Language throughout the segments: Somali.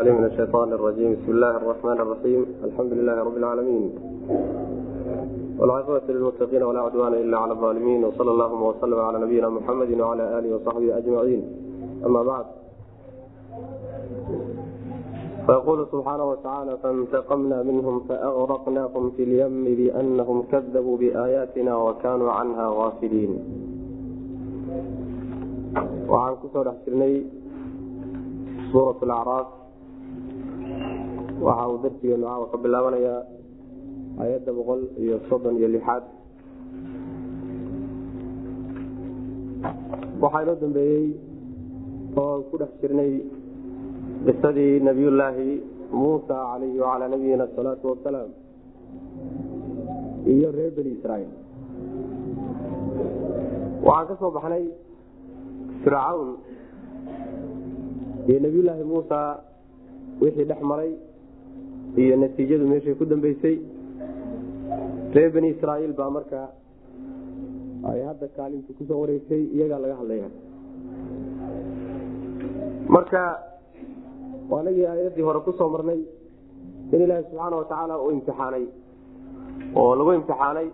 من الشيطان الرجيم بسم الله الرحمن الرحيم الحمد لله رب العالمين والعاقبة للمتقين ولا عدوان إلا على الظالمين وصلى اللهم وسلم على نبينا محمد وعلى آله وصحبه أجمعين أما بعد فيقول سبحانه وتعالى فانتقمنا منهم فأغرقناهم في اليم بأنهم كذبوا بآياتنا وكانوا عنها غافلين waxaan kusoo dhex jirnay suurat alacraaf waxa uu darsigeenu caawa ka bilaabanayaa ayadda boqol iyo soddon iyo lixaad. Waxaa inoo dambeeyey oo ku dhex jirnay qisadii nabiyullaahi muusa calayhi wacalaa nabiyina asalaatu wasalaam iyo reer beni israiil waxaan ka soo baxnay fircawn iyo nabiyullaahi muusa wixii dhex maray iyo natiijadu meeshay ku dambeysay reer beni israaiil baa marka ay hadda kaalinta ku soo wareegtay iyagaa laga hadlaya marka anagii aayadii hore ku soo marnay in ilaahi subxaana watacaala uu imtixaanay. Oo lagu imtixaanay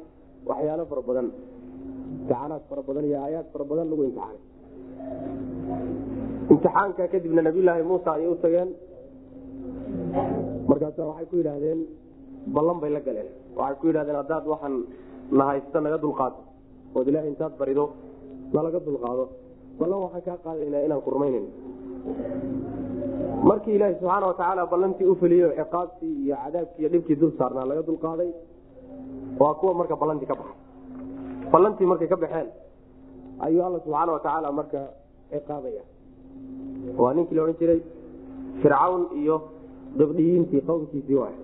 waxyaalo fara badan imtixaanaad fara badan iyo aayaad fara badan lagu imtixaanay. Imtixaanka kadibna nabiyulaahi muusa ayay u tageen markaasa waxay ku yidhaahdeen ballan bay la galeen. Waxay ku yidhahdeen haddaad waxaan na haysta naga dulqaado ood ilahay intaad barido nalaga dulqaado. Ballan waxaan kaa qaadaynaa inaan kurmaynan markii ilaahi subxaana watacaala ballantii u feliyey ciqaabtii iyo cadaabkii iyo dhibkii dul saarnaa laga dulqaaday waa kuwa marka ballantii ka baxay. Ballantii markay ka baxeen ayuu alla subxaana watacaala marka ciqaabaya. Waa ninkii la odhan jiray fircawn iyo dabdhiyiintii qowmkiisii waay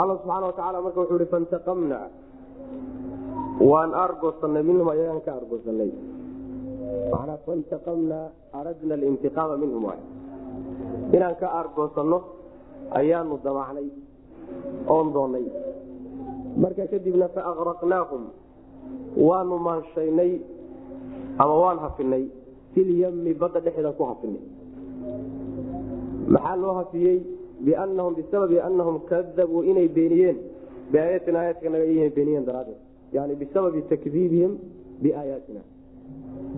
alla subxaana watacaala marka wuxuu ihi fantaqamna. Waan aargoosanay minhum ayagaan ka aargoosanay manaa fantaqamna aradna alintiqaama minhum waay inaan ka aargoosanno ayaanu damacnay oon doonnay. Marka kadibna faaqraqnaahum waanu maanshaynay ama waan hafinay filyami badda dhexeeda ku hafinay maxaa loo hafiyey bianahum bisababi anahum kadabuu inay beeniyeen. Biaayaatina aayaadkanaga inay beeniyeen daraaddeed. Yani bisababi takdiibihim biaayaatina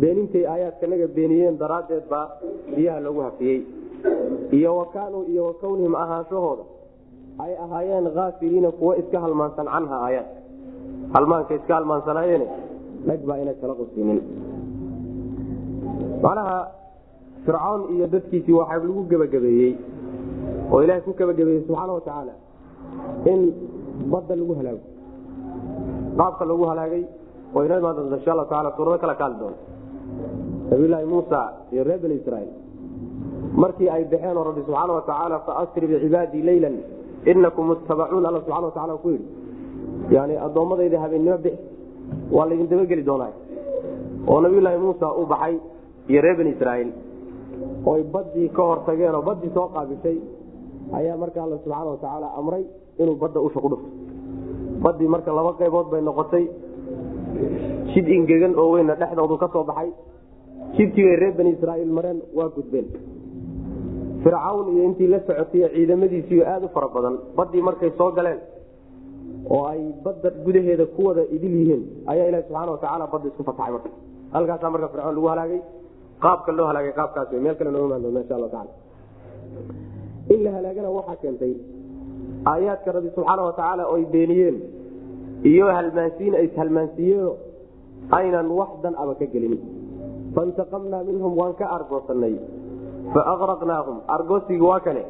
beenintay aayaadkanaga beeniyeen daraaddeed baa biyaha loogu hafiyey iyo wakaanuu iyo wakawnihim ahaanshahooda ay ahaayeen aafiliina kuwo iska halmaansan canha aayaad. Halmaanka iska halmaansanaayeen dhag baa ina kala qusinin macnaha fircawn iyo dadkiisii waxaa lagu gebagabeeyey oo ilaahay ku gebagabeeyey subxaana watacaala in badda lagu halaago. Qaabka lagu halaagay oo inoo imaan doonta insha allahu taala suurado kala kaali doonto nabiyulaahi muusa iyo reer bani israiil markii ay baxeen oo rabbi subxaana watacaala faasri bicibaadii leylan inakum muttabacuun alla subxana watacala ku yidhi. Yani addoommadayda habeennimo bix waa laydin dabageli doonaa oo nabiyulaahi muusa uu baxay iyo reer bani israiil oy baddii ka hor tageen oo baddii soo qaabishay ayaa marka alla subxaana watacaala amray inuu badda usha ku dhufto. Baddii marka laba qaybood bay noqotay. Jid ingegan oo weyna dhexdoodu ka soo baxay. Jidkiibay reer bani israiil mareen waa gudbeen. Fircawn iyo intii la socotay ciidamadiisiiyo aada u fara badan baddii markay soo galeen oo ay badda gudaheeda ku wada idil yihiin ayaa ilahi subxaana watacaala badda isku fataxay marka. Halkaasaa marka fircoon lagu halaagay qaabka loo halaagay qaabkaas meel kale nooga imaan doona insha allahu taala in la halaagana waxaa keentay aayaadka rabbi subxaana watacaala oy beeniyeen iyo halmaansiin ay halmaansiiyeen aynan wax dan aba ka gelin. Fantaqamnaa minhum waan ka argoosanay faaqraqnaahum argoosiga waa kane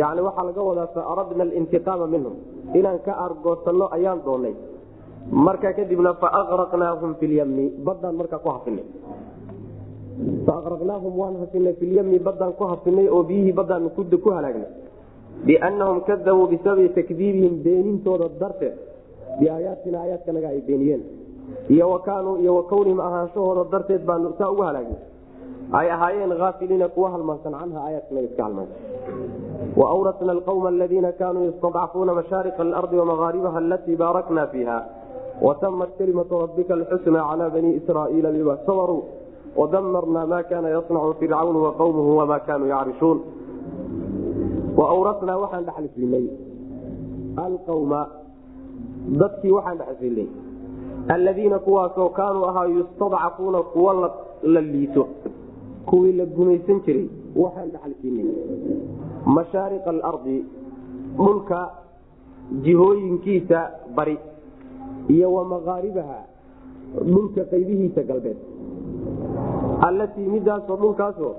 yani waxaa laga wadaa faaradna alintiqaama minhum inaan ka argoosanno ayaan doonay markaa kadibna faaqraqnaahum fi lyami baddaan markaa ku hafinay faaqraqnaahum waan hafinay filyami baddaan ku hafinay oo biyihii baddaan ku halaagnay biannahum kadabuu bisababi takdiibihim beenintooda darteed biaayaatina aayaadkanaga ay beeniyeen iyo wakaanuu iyo wakawnihim ahaanshahooda darteed baanu saa ugu halaagnay ay ahaayeen aafiliina kuwa halmaansan canha aayaadkanaga iska halmaansan waawrasna alqawma aladiina kaanuu yastadcafuuna mashaariqa alardi wamagaaribaha alatii baarakna fiiha watamat kalimatu rabbika alxusna cala bani israaiila bima sabaruu wadamarna ma kana yasnacu fircaunu waqawmuhu wama kanuu yacrishun wa awrasnaa waxaan dhaxal siinay alqawma dadkii waxaan dhaxal siinay alladiina kuwaasoo kaanuu ahaa yustadcafuuna kuwa la liito kuwii la gumaysan jiray waxaan dhaxal siinay mashaariqa alardi dhulka jihooyinkiisa bari iyo wa maqaaribaha dhulka qaybihiisa galbeed allatii midaasoo dhulkaasoo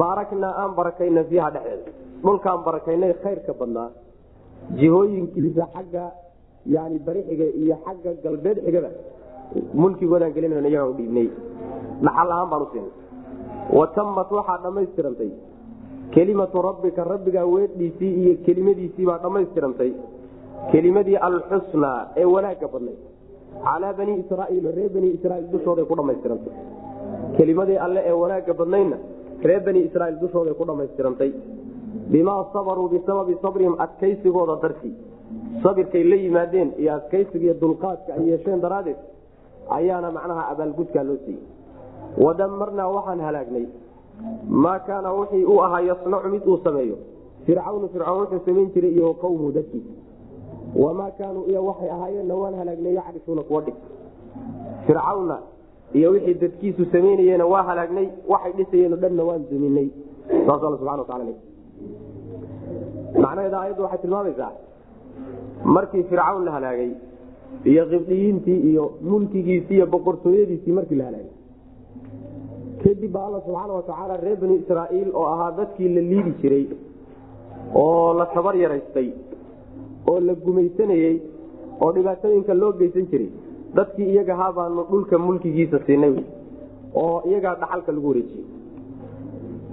baaraknaa aan barakayna fiiha dhexeeda dhulkaan barakaynay khayrka badnaa. Jihooyinkiisa xagga yani bari xiga iyo xagga galbeed xigada mulkigoodaan gelin iyagaan u dhiibnay. Dhaxal ahaan baan u siinay. Waxaa dhammaystirantay. Kelimatu rabbika rabbigaa weedhiisii iyo kelimadiisii baa dhammaystirantay. Kelimadii alxusnaa ee wanaagga badnayd calaa bani israaiil reer bani israiil dushooday ku dhammaystirantay kelimadii alle ee wanaagga badnaydna reer bani israiil dushooday ku dhammaystirantay. Bimaa sabaruu bisababi sabrihim adkaysigooda dartii. Sabirkay la yimaadeen iyo adkaysiga iyo dulqaadka ay yeesheen daraaddeed ayaana macnaha abaalgudkaa loo siiyey. Wadamarnaa waxaan halaagnay maa kaana wixii u ahaa yasnacu mid uu sameeyo fircawnu fircoon wuxuu samayn jiray iyo qawmuhu dadkiisa wamaa kaanuu iyo waxay ahaayeenna waan halaagnay yacrifuuna kuwa dhig iyo wixii dadkiisu samaynayeena waa halaagnay waxay dhisayeen dhanna waan duminay saas alla subana wataala macnaheeda aayaddu waxay tilmaamaysaa markii fircawn la halaagay iyo qibdiyiintii iyo mulkigiisii iyo boqortooyadiisii markii la halaagay kadib baa alla subxaana watacaala reer bani israaiil oo ahaa dadkii la liidi jiray oo la tabar yaraystay oo la gumaysanayey oo dhibaatooyinka loo geysan jiray dadkii iyagahaa baanu dhulka mulkigiisa siinay oo iyagaa dhaxalka lagu wareejiyey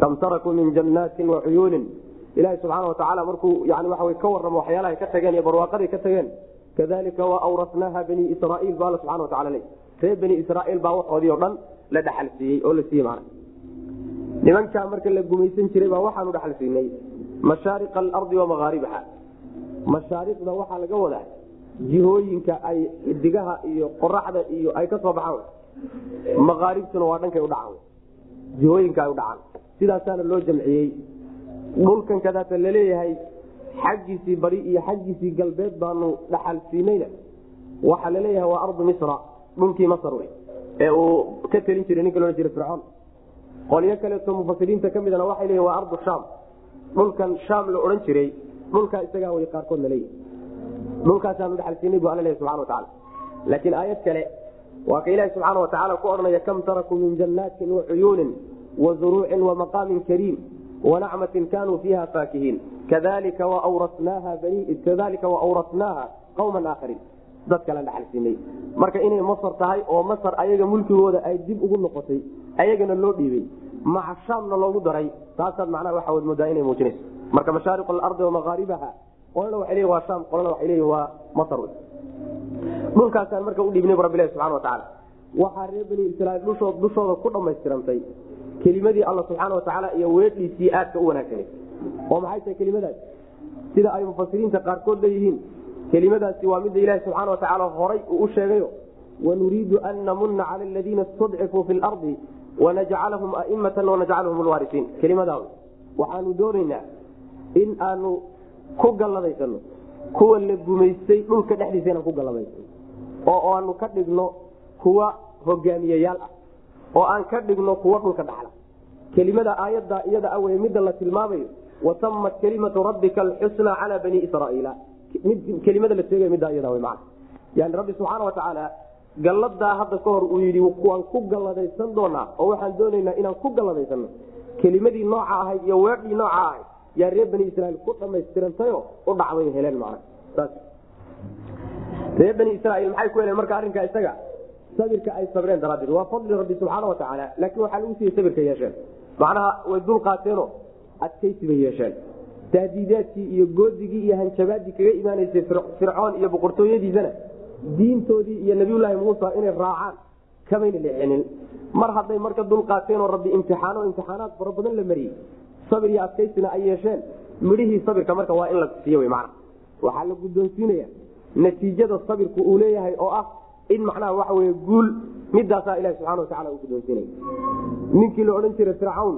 kam tarakuu min jannaatin wa cuyuunin ilahi subxaana watacaala markuu yani waa ka warramo waxyaalahay ka tageen iyo barwaaqaday ka tageen kadalika wa awrasnaaha bani israaiil ba alla subxana watacala le reer bani israaiil baa waxoodii o dhan la dhaxal siiyey oo la siiyey mana nimankaa marka la gumaysan jiray baa waxaanu dhaxal siinay. Mashaariqa alardi wa maqaaribaha mashaariqda waxaa laga wadaa jihooyinka ay xidigaha iyo qoraxda iyo ay ka soo baxaan maqaaribtuna waa dhankay udhacaan jihooyinka ay udhacaan sidaasaana loo jamciyey. Dhulkan kadaata la leeyahay xaggiisii bari iyo xaggiisii galbeed baanu dhaxal siinayna. Waxaa la leeyahay waa ardu misra dhulkii masr wey ee uu ka telin jiray ninka loodhan jiray fircoon. Qolyo kaleeto mufasiriinta ka midana waxay leeyihiin waa ardu sham dhulkan sham la odhan jiray. Dhulkaa isagaa way qaarkoodna leeyihi dhulkaasaanu dhaxal siinay bu alla leeyahy subxana watacaala laakiin aayad kale waa ka ilaahi subxaana watacaala ku odhanaya kam tarakuu min jannaatin wa cuyuunin wa zuruucin wa maqaamin kariim wanacmatin kanuu fiiha faakihiin. Kadalika waawrasnaaha qawman aakhariin dad kala dhaxal siinay. Marka inay masar tahay oo masar ayaga mulkigooda ay dib ugu noqotay ayagana loo dhiibay maca shaamna loogu daray taasaad macnaha waxaad moodaa inay muujinayso. Marka mashaariq alardi wa maqaaribaha qolana waxay leeyihiin waa shaam qolana waxay leeyihiin waa masar dhulkaasaan marka u dhiibnay bu rabbilahi subxana watacaala waxaa reer bani israiil dushood dushooda ku dhammaystirantay. Kelimadii alla subxaana watacaala iyo weedhiisii aadka u wanaagsanay. Oo maxay tahay kelimadaas? Sida ay mufasiriinta qaarkood leeyihiin. Kelimadaasi waa midda ilaahi subxaana watacaala horay uu u sheegayo. Wanuriidu an namuna cala aladiina istudcifuu fi lardi wanajcalahum aimatan wanajcalhum lwaarisiin kelimadaa waxaanu doonaynaa in aanu ku galladaysano kuwa la gumaystay dhulka dhexdiisa inaan ku galladaysano oo aanu ka dhigno kuwa hogaamiyeyaal ah oo aan ka dhigno kuwa dhulka dhaxla. Kelimada aayadda iyada awey midda la tilmaamayo watamat kelimatu rabbika alxusna cala bani israaiila. Kelimada la sheegay middaa iyada man yani rabbi subxaana watacaala galladaa hadda ka hor uu yidhi waan ku galladaysan doonaa oo waxaan doonaynaa inaan ku galladaysanno. Kelimadii nooca ahayd iyo weedhii nooca ahayd yaa reer bani israiil ku dhamaystirantayo u dhacday heleen man reer bani israiil maxay ku heleen marka arrinkaa isaga? Sabirka ay sabreen daraaddeed. Waa fadli rabbi subxaana watacaala laakiin waxaa lagu siiyey sabirka yeesheen. Macnaha way dul qaateenoo adkaysi bay yeesheen. Taadiidaadkii iyo goodigii iyo hanjabaadii kaga imaanaysay fircoon iyo boqortooyadiisana diintoodii iyo nabiyulaahi muusa inay raacaan kamayna leexinin mar hadday marka dul qaateenoo rabbi imtixaano imtixaanaad fara badan la mariyey sabir iyo adkaysina ay yeesheen. Midhihii sabirka marka waa in la siiy man waxaa la guddoonsiinaya natiijada sabirku uu leeyahay oo ah in macnaha waxa wey guul midaasaa ilahi subxana watacala uu guddoonsiinaya. Ninkii la odhan jiray fircawn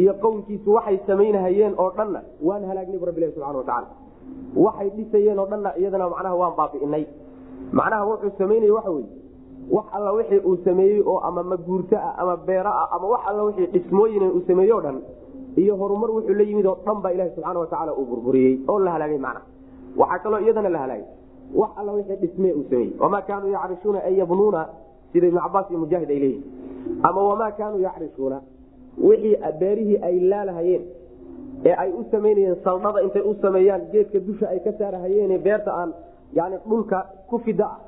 iyo qownkiisu waxay samaynahayeen oo dhanna waan halaagnay bu rabbilahi subxana watacaala waxay dhisayeen oo dhanna iyadana macnaha waan baabi'inay macnaha wuxuu samaynaya waxa weye wax alla wixii uu sameeyey oo ama maguurto ah ama beero ah ama wax alla wixii dhismooyin uu sameeye o dhan iyo horumar wuxuu la yimid oo dhan baa ilahi subxaana watacaala uu burburiyey oo la halaagay macnaha waxaa kaloo iyadana la halaagay. Wax alla wixii dhismee uu sameeyey. Wamaa kaanuu yacrisuuna an yabnuuna sida ibnu cabaas iyo mujaahid ay leeyihiin ama wamaa kaanuu yacrisuuna wixii beerihii ay laalahayeen ee ay u samaynayeen saldhada intay u sameeyaan geedka dusha ay ka saarahayeen beerta aan yani dhulka ku fida ah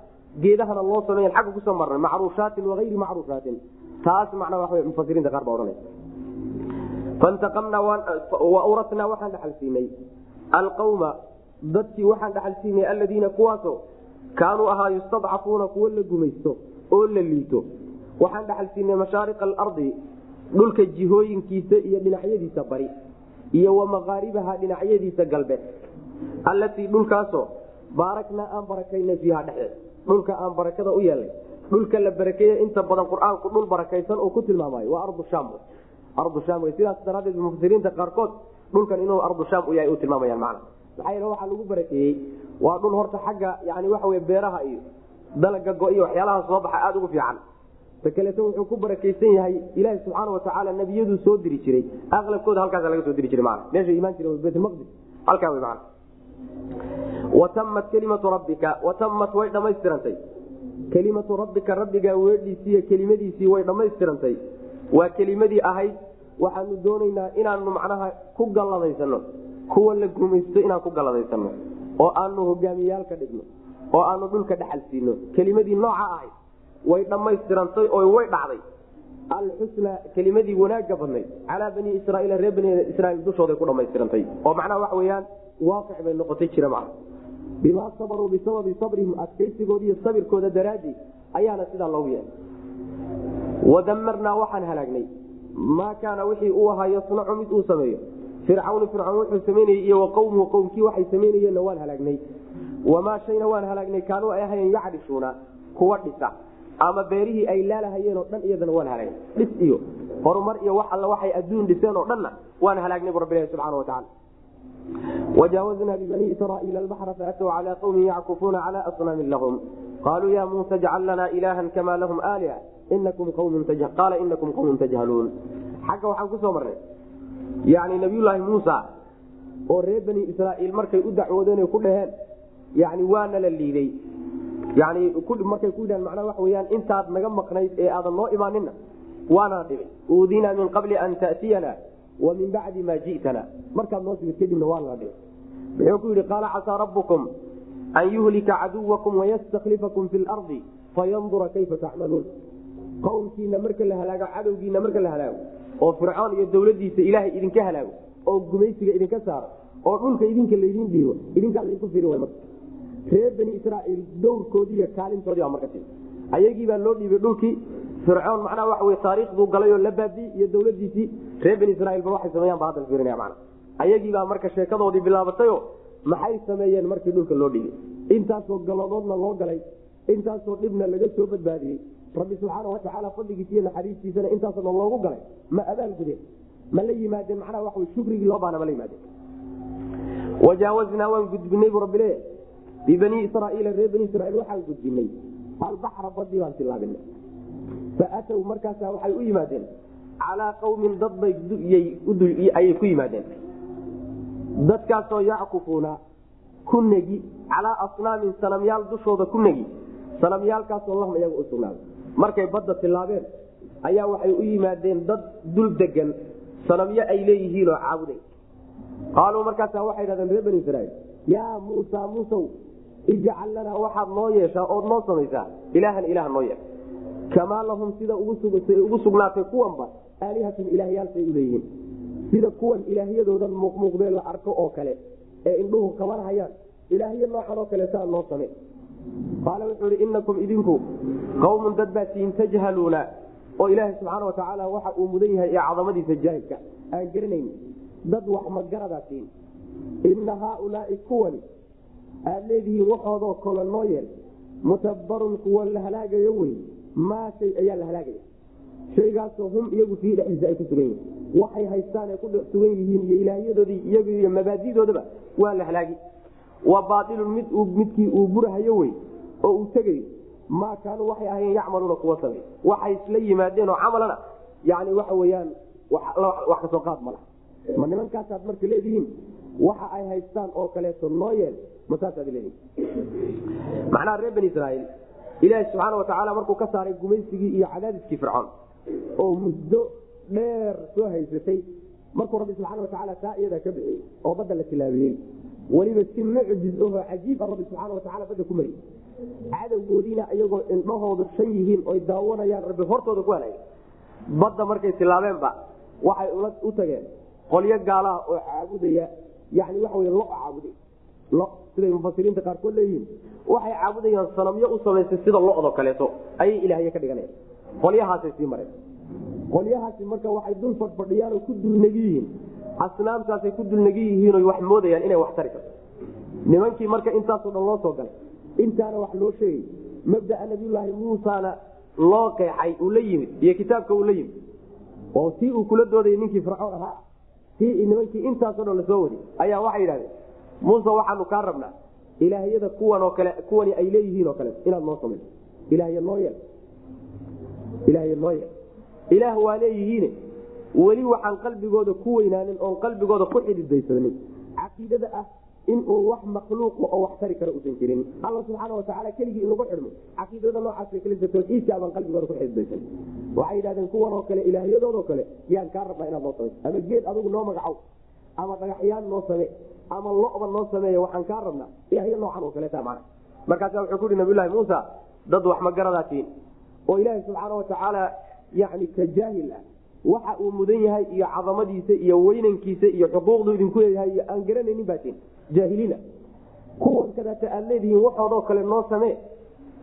geedahana loo sameeyan agga ku soo marnay macruushaatin waayri macruushaatin. Taas macnaa waa mufasiriinta qaar baa odhanay waurasnaa waxaan dhaxal siinay alqawma dadkii waxaan dhaxal siinay aladiina kuwaasoo kaanuu ahaa yustadcafuuna kuwo la gumaysto oo la liito waxaan dhaxal siinay mashaariqa alardi dhulka jihooyinkiisa iyo dhinacyadiisa bari iyo wa maqaaribaha dhinacyadiisa galbeed allatii dhulkaasoo baaraknaa aan barakaynay fiiha dhexdeed dhulka aan barakada u yeelnay dhulka la barakeeye inta badan qur'aanku dhul barakaysan uu ku tilmaamayo waa ardu sham sidaas daraadeed mufasiriinta qaarkood dhulkan inuu ardu sham u yahay tilmaamayaan macna. Maxaa yeele waxaa lagu barakeeyey waa dhul horta xagga yani waxa wey beeraha iyo dalaga go iyo waxyaalaha soo baxa aada ugu fiican. Ta kaleeto wuxuu ku barakaysan yahay ilaahi subxaana watacaala nebiyaduu soo diri jiray. Aqlabkooda halkaasa laga soo diri jiray mana meesha imaan jire baytmaqdis halkaa wey mana watamat kelimatu rabbika watamat way dhammaystirantay. Kelimatu rabbika rabbigaa weedhiisiiyo kelimadiisii way dhammaystirantay. Waa kelimadii ahayd waxaanu doonaynaa inaanu macnaha ku galladaysano kuwa la gumaysto inaan ku galladaysano oo aanu hogaamiyaal ka dhigno oo aanu dhulka dhaxal siino. Kelimadii nooca ahayd way dhammaystirantay oo way dhacday. Alxusna kelimadii wanaaga badnayd calaa bani israaiil reer bani israiil dushooday ku dhammaystirantay. Oo macnaha waxa weyaan waaqic bay noqotay jira macna bimaa sabaruu bisababi sabrihim adkaysigooda iyo sabirkooda daraadii ayaana sidaa loogu yeelay. Wadamarnaa waxaan halaagnay maa kaana wixii uu ahaa yasnacu mid uu sameeyo. Fircawnu fircawn wuxuu samaynayey iyo wa qowmuhu qowmkii waxay samaynayeenna waan halaagnay. Wamaa shayna waan halaagnay kaanuu ay ahayen yacrishuuna kuwa dhisa. Ama beerihii ay laalahayeen dhan iyadana waan halaagnay. Dhis iyo horumar iyo wax alla waxay adduun dhiseen oo dhanna waan halaagnay bu rabbilahi subxana watacala wajaawaznaa bibanii israaiila albaxra faatow calaa qawmin yackufuuna calaa asnaamin lahum. Qaaluu ya muusa jcal lanaa ilaahan kamaa lahum aaliha inakum qaala inakum qawmun tajhaluun xagga waxaan ku soo marnay yani nabiyulaahi muusa oo reer bani israaiil markay u dacwoodeen ku dhaheen yani waana la liiday yani markay ku yidhahan macnaha waxa weyaan intaad naga maqnayd ee aadan noo imaanina waana dhibay uudinaa min qabli an ta'tiyana wa min bacdi maa ji'tana markaad noo timid kadibna waana la dhibay muxuu ku yidhi qaala casaa rabbukum an yuhlika caduwakum wayastaklifakum fi lardi fayandura kayfa tacmaluun qowmkiina marka la halaago cadowgiina marka la halaago oo fircoon iyo dawladiisa ilaahay idinka halaago oo gumaysiga idinka saaro oo dhulka idinka laydin dhiibo idinkaa laydinku firi way marka. Reer bani israaiil dowrkoodii iyo kaalintoodii baa marka ayagii baa loo dhiibay dhulkii. Fircoon macnaha waxa wey taariikhduu galay oo la baadiyey iyo dawladiisii reer bani israiilba waxay sameeyaan baa hadda fiirinaya mana ayagii baa marka sheekadoodii bilaabatayoo maxay sameeyeen markii dhulka loo dhigay intaasoo galadoodna loo galay intaasoo dhibna laga soo badbaadiyey rabbi subxaana watacaala fadligiis iyo naxariistiisana intaasoo loogu galay. Ma abaalgudeen ma la yimaadeen macnaha waa shukrigii loo baana ma la yimaadeen. Wajaawaznaa waan gudbinay bu rabbi leeyahay. Bibanii israaiila reer bani israiil waxaan gudbinay. Albaxra badii baan tilaabinay faatow markaasa waxay u yimaadeen. Calaa qawmin dad bay ayay ku yimaadeen. Dadkaasoo yackufuuna ku negi. Calaa asnaamin sanamyaal dushooda ku negi. Sanamyaalkaasoo lahum iyaga u sugnaaday markay badda tilaabeen ayaa waxay u yimaadeen dad dul degan sanamyo ay leeyihiinoo caabuday. Qaaluu markaasa waxay dhahdeen reer bani israiil yaa muusa muusow ijcal lanaa waxaad noo yeeshaa ood noo samaysaa ilaahan ilaah noo yeesha kamaa lahum sida ugu sugnaatay kuwanba aalihatun ilaahyaalsay u leeyihiin. Sida kuwan ilaahyadoodan muuqmuuqdee la arko oo kale ee indhuhu kaban hayaan ilaahyo noocan oo kaleetaa noo same qaala wuxuu ihi inakum idinku qawmun dad baa tiin tajhaluuna oo ilaaha subxaana watacaala waxa uu mudan yahay ee cadamadiisa jaahilka aan garanayn dad wax magaradaa tiin ina haaulaai kuwani aad leedihiin waxoodoo kole noo yeel mutabbarun kuwa la halaagayo wey maa shay ayaa la halaagaya shaygaasoo hum iyagu fii dhexdiisa ay ku sugan yihiin waxay haystaan ay ku sugan yihiin iyo ilaahyadoodii iyaga iyo mabaadidoodaba waa la halaagi wa baailun mid midkii uu burahayo wey oo uu tegayo maa kaanuu waxay ahayen yacmaluuna kuwa samay waxay isla yimaadeen oo camalana yani waxa weyaan wax ka soo qaad mala ma nimankaasaad marka leedihiin waxa ay haystaan oo kaleeto noo yeel masaasaad leedihin macnaha reer bani israaiil ilaahi subxaana watacaala markuu ka saaray gumaysigii iyo cadaadiskii fircoon oo muddo dheer soo haysatay markuu rabbi subxaana watacaala taa iyadaa ka bixiyey oo badda la tilaabiyey weliba si mucjiz ahoo cajiiba rabbi subxaana watacaala badda ku mariyey cadowgoodiina iyagoo indhahoodu shan yihiin oy daawanayaan rabbi hortooda ku halaagay badda markay tilaabeenba waxay u tageen qolyo gaalaha oo caabudaya. Yani waxa wey lo caabuday lo siday mufasiriinta qaarkood leeyihiin. Waxay caabudayaan sanamyo u samaysay sida lo-do kaleeto. Ayay ilaahye ka dhiganayan qolyahaasay sii mareen. Qolyahaasi marka waxay dul fadhfadhiyaan oo ku dulnegi yihiin asnaamtaasay ku dulnegi yihiino wax moodayaan inay wax tari karto. Nimankii marka intaasoo dhan loo soo galay intaana wax loo sheegay mabdaa nabiyulaahi muusana loo qeexay uu la yimid iyo kitaabka uu la yimid oo tii uu kula doodayay ninkii fircoon ahaa tii nimankii intaasoo dhan la soo wadi ayaa waxay yidhahdeen muuse waxaanu kaa rabnaa ilaahyada kuwan oo kale kuwani ay leeyihiin oo kale inaad noo samayso. Ilaahya noo yeel ilaahya noo yeel ilaah waa leeyihiine weli waxaan qalbigooda ku weynaanin oon qalbigooda ku xididaysanin caqiidada ah inuu wax makhluuqa oo wax tari karo usan jirin. Alla subxaana watacaala keligii in lagu xidhmo. Caqiidada noocaas kelisa tawxiidka abaan qalbigooda ku xididaysan waxay yidhahdeen kuwan oo kale ilaahyadoodoo kale yaan kaa rabnaa inaad noo samayso ama geed adugu noo magacow ama dhagaxyaan noo same ama loba noo sameeya waxaan kaa rabnaa. Ilaahyo noocan oo kaleeta mana markaasa wuxuu ku yihi nabiylahi muusa dad wax ma garadaatiin oo ilaaha subxaana watacaala yani ka jaahil ah waxa uu mudan yahay iyo cadamadiisa iyo weynankiisa iyo xuquuqdu idinku leeyahay iyo aan garanaynin baatiin jaahiliina kuwan kadaata leedihiin waxoodoo kale noo samee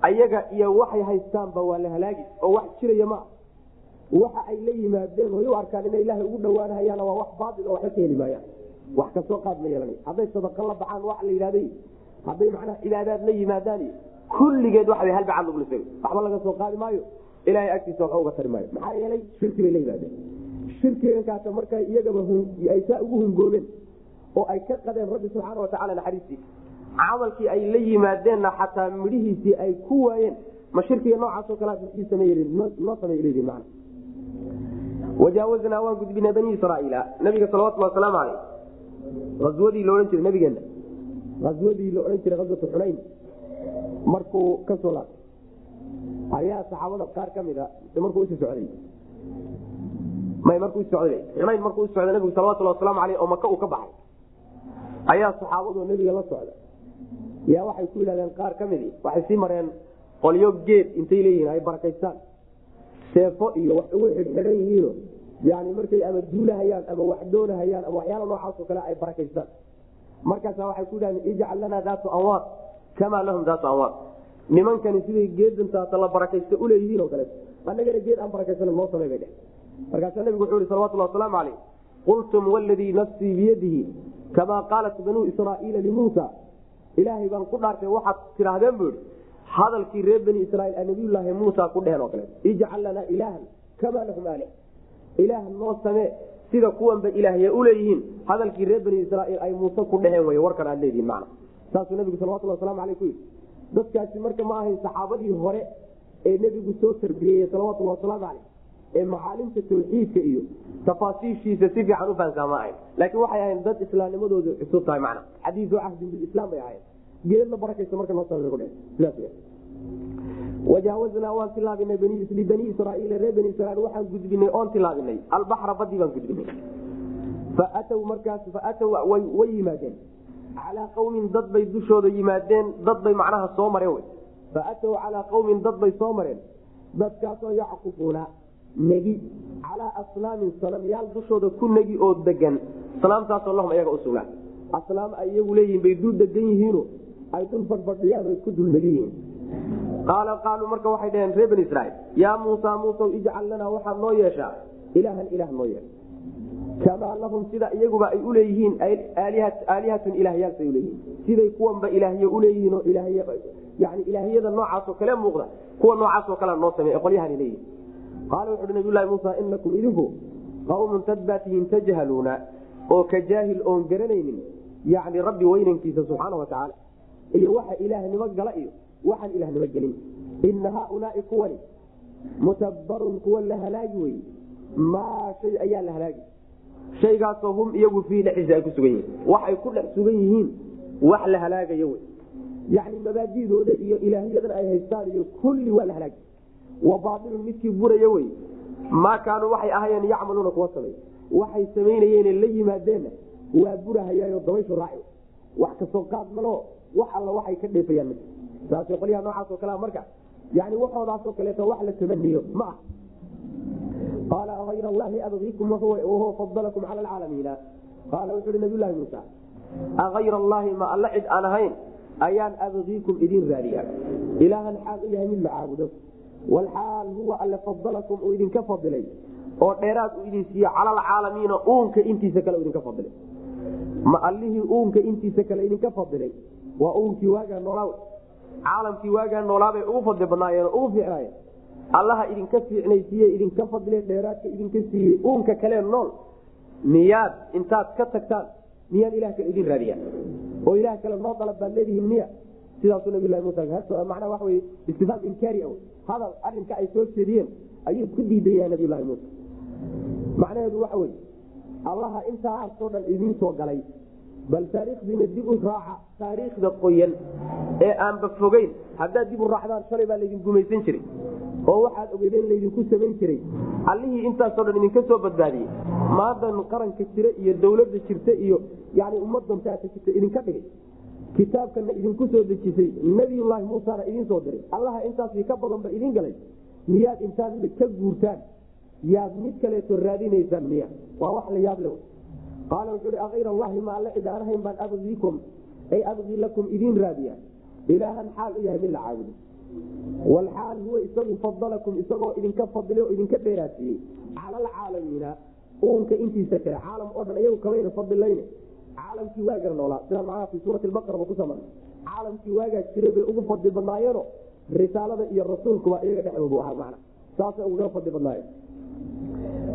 ayaga iyo waxay haystaanba waa la halaagi oo wax jiraya maa waxa ay la yimaadeen oy u arkaan inay ilaahay ugu dhawaanhayaana waa wax baail oo waxba ka heli maayaan. Wax ka soo qaad ma yeelana hadday sadaqa la baxaan waa la yidhahday hadday macnaha cibaadaad la yimaadaan kulligeed waxa hal bacad lagu lisay waxba laga soo qaadi maayo ilahay agtiisa waxba uga tari maayo. Maxaa yeelay shirki bay la yimaadeen shirkigankaasa marka iyagaba ay saa ugu hungoobeen oo ay ka qadeen rabbi subxaana watacaala naxariistiisa camalkii ay la yimaadeenna xataa midhihiisii ay ku waayeen ma shirkiga noocaasoo kale noo samey man wajaawaznaa waan gudbinay bani israaiila nabiga salawatulhi wasalaamu aleyh aswadii laodhan jiray nabigeena. Aswadii la odhan jiray aswatu xunayn. Markuu ka soo laabtay ayaa saxaabada qaar ka mida markuu usi socday. May markuu socday. Xunayn markuu socday nabigu salawatulhi wasalaamu aleyh oo maka uu ka baxay. Ayaa saxaabadu nabiga la socda. Yaa waxay ku yidhahdeen qaar ka midi waxay sii mareen qolyo geed intay leeyihiin ay barakaystaan. Seefo iyo wax ugu xidhxidhan yihiino. Yani markay ama duulahayaan ama wax doonahayaan ama waxyaala noocaasoo kale ay barakaystaan. Markaasa waxay ku yidhahdeen ijcal lanaa daatu anwaar kamaa lahum daatu anwaar nimankani siday geedantaata la barakaysta uleeyihiin oo kaleeto annagana geed aan barakaysana noo samey bay dheh markaasaa nabigu wuxuu ihi salawatulhi wasalaamu caleyh qultum waladii nafsii biyadihi kamaa qaalat banuu israaiila limuusa ilaahay baan ku dhaartay waxaad tidhaahdeen bu i hadalkii reer bani israiil nabiyulaahi muusa ku dheheen oo kale. Ijcal lanaa ilaahan kamaa lahum aali ilaah noo samee sida kuwanba ilaahya uleeyihiin hadalkii reer bani israiil ay muuse ku dheheen wey warkan aad leedihin man saasuu nabigu salawatulhi waslamu aleyh ku yidhi dadkaasi marka ma ahayn saxaabadii hore ee nebigu soo tarbiyeeyey salawatulhi wasalaamu caleyh ee macaalimta tawxiidka iyo tafaasiishiisa si fiican u ma ahayn. Laakiin waxay ahayn dad islaamnimadoodu cusub tahay macna. Xadiisu cahdin bilislam bay ahayn geed la barakaysa marka noo wajaawaznaa waan tilaabinay libani israaiil reer bani israiil waxaan gudbinay oon tilaabinay. Albaxra badii baan gudbinay faatow markaas faatow way yimaadeen calaa qawmin dad bay dushooda yimaadeen dad bay macnaha soo mareen wy faatow calaa qawmin dad bay soo mareen dadkaasoo yackufuuna negi calaa asnaamin sanamyaal dushooda ku negi oo degan asnaamtaasoo lahum ayaga usugnaa asnaam ay iyagu leeyihiin bay dul degan yihiino ay dul fadfadhiyaan ay ku dulnegi yihiin qaala qaaluu marka waxay dhaheen reer bani israiil yaa muusa muusaw ijcal lanaa waxaad noo yeeshaa ilaahan ilaah noo yeesha kamaa sida iyaguba ay uleeyihiin aalihatun ilaahyaalsay uleeyihiin. Siday kuwanba ilaahye uleeyihiin yani ilaahyada noocaasoo kale muuqda kuwa noocaasoo kale noo samey qolyahani leeyihiin qaala wuxu uhi nabiylahi muusa inakum idinku qawmun dad baa tihiin tajhaluuna oo ka jaahil oon garanaynin yani rabbi weynankiisa subxaana wa tacaala iyo waxa ilaahnimo gala iyo waxaan ilaahnimo gelin. Ina haaulaai kuwani mutabbarun kuwa la halaagi wey maa shay ayaa la halaagi shaygaasoo hum iyagu fii dhexdiisa ay ku sugan yihiin. Waxay ku dhex sugan yihiin wax la halaagayo wey. Yani mabaadidooda iyo ilaahyadan ay haystaan iyo kulli waa la halaagi wa baailun midkii buraya wey. Maa kaanuu waxay ahayeen yacmaluuna kuwa samay. Waxay samaynayeen la yimaadeenna waa burahayaayo dabayshu raaci wax ka soo qaad malo wax alla waxay ka dheefayaan m saas qolyaha noocaasoo kalea marka. Yani waxoodaasoo kaleeto wax la tamaniyo ma ah ayr allahi abgiikum wahuwa fadalakum cala alcaalamiina qaala wuxu uhi nabiy llahi muusa aayr allaahi ma alla cid aan ahayn ayaan abgiikum idin raadiya ilaahan xaal u yahay mid la caabudo walxaal huwa alle fadalakum uu idinka fadilay oo dheeraad uu idin siiye cala alcaalamiina uunka intiisa kale idinka fadilay ma allihii uunka intiisa kale idinka fadilay waa uunkii waagaa noolaa caalamkii waagaa noolaabay ugu fadli badnaayeen ugu fiicnaayeen allaha idinka fiicnaysiiye idinka fadile dheeraadka idinka siiyey uunka kalee nool. Miyaad intaad ka tagtaan miyaan ilah kale idin raadiya oo ilah kale noo dalab baad leedihiin miya sidaasuu nabilahi musa macnaa waxa wey istifaam inkaari a hadal arrinka ay soo jeediyeen ayuu ku diidan yahay nabiylahi muuse macnaheedu waxa wey allaha intaasoo dhan idiin soo galay bal taariikhdiina dib u raaca taariikhda qoyan ee aanba fogeyn haddaad dib u raacdaan shalay baa laydin gumaysan jiray oo waxaad ogeydeen laydinku samayn jiray. Allihii intaasoo dhan idinka soo badbaadiyey. Maadan qaranka jira iyo dawladda jirta iyo yani ummadan taata jirta idinka dhigay. Kitaabkana idinku soo dejisay. Nabiyulaahi muusana idiin soo diray. Allaha intaasi ka badanba idin galay. Miyaad intaad ka guurtaan? Yaad mid kaleeto raadinaysaan miya waa wax la yaab le qaala wuxuu hi akayr allahi ma alle cid aan ahayn baan abgiikum ay abgii lakum idiin raadiya ilaahan xaal u yahay mid la caabudo walxaal huwa isagu fadalakum isagoo idinka fadilay oo idinka dheeraasiiyey cala alcaalamiina uunka intiisa kale caalam oo dhan iyagu kamayna fadilayne caalamkii waagar noolaa sidaan macnaha fi suurati baqaraba ku saman caalamkii waagaa jiray bay ugu fadli badnaayeeno risaalada iyo rasuulkuba iyaga dhexdoodu ahaa macna saasay ugaga fadli badnaayeen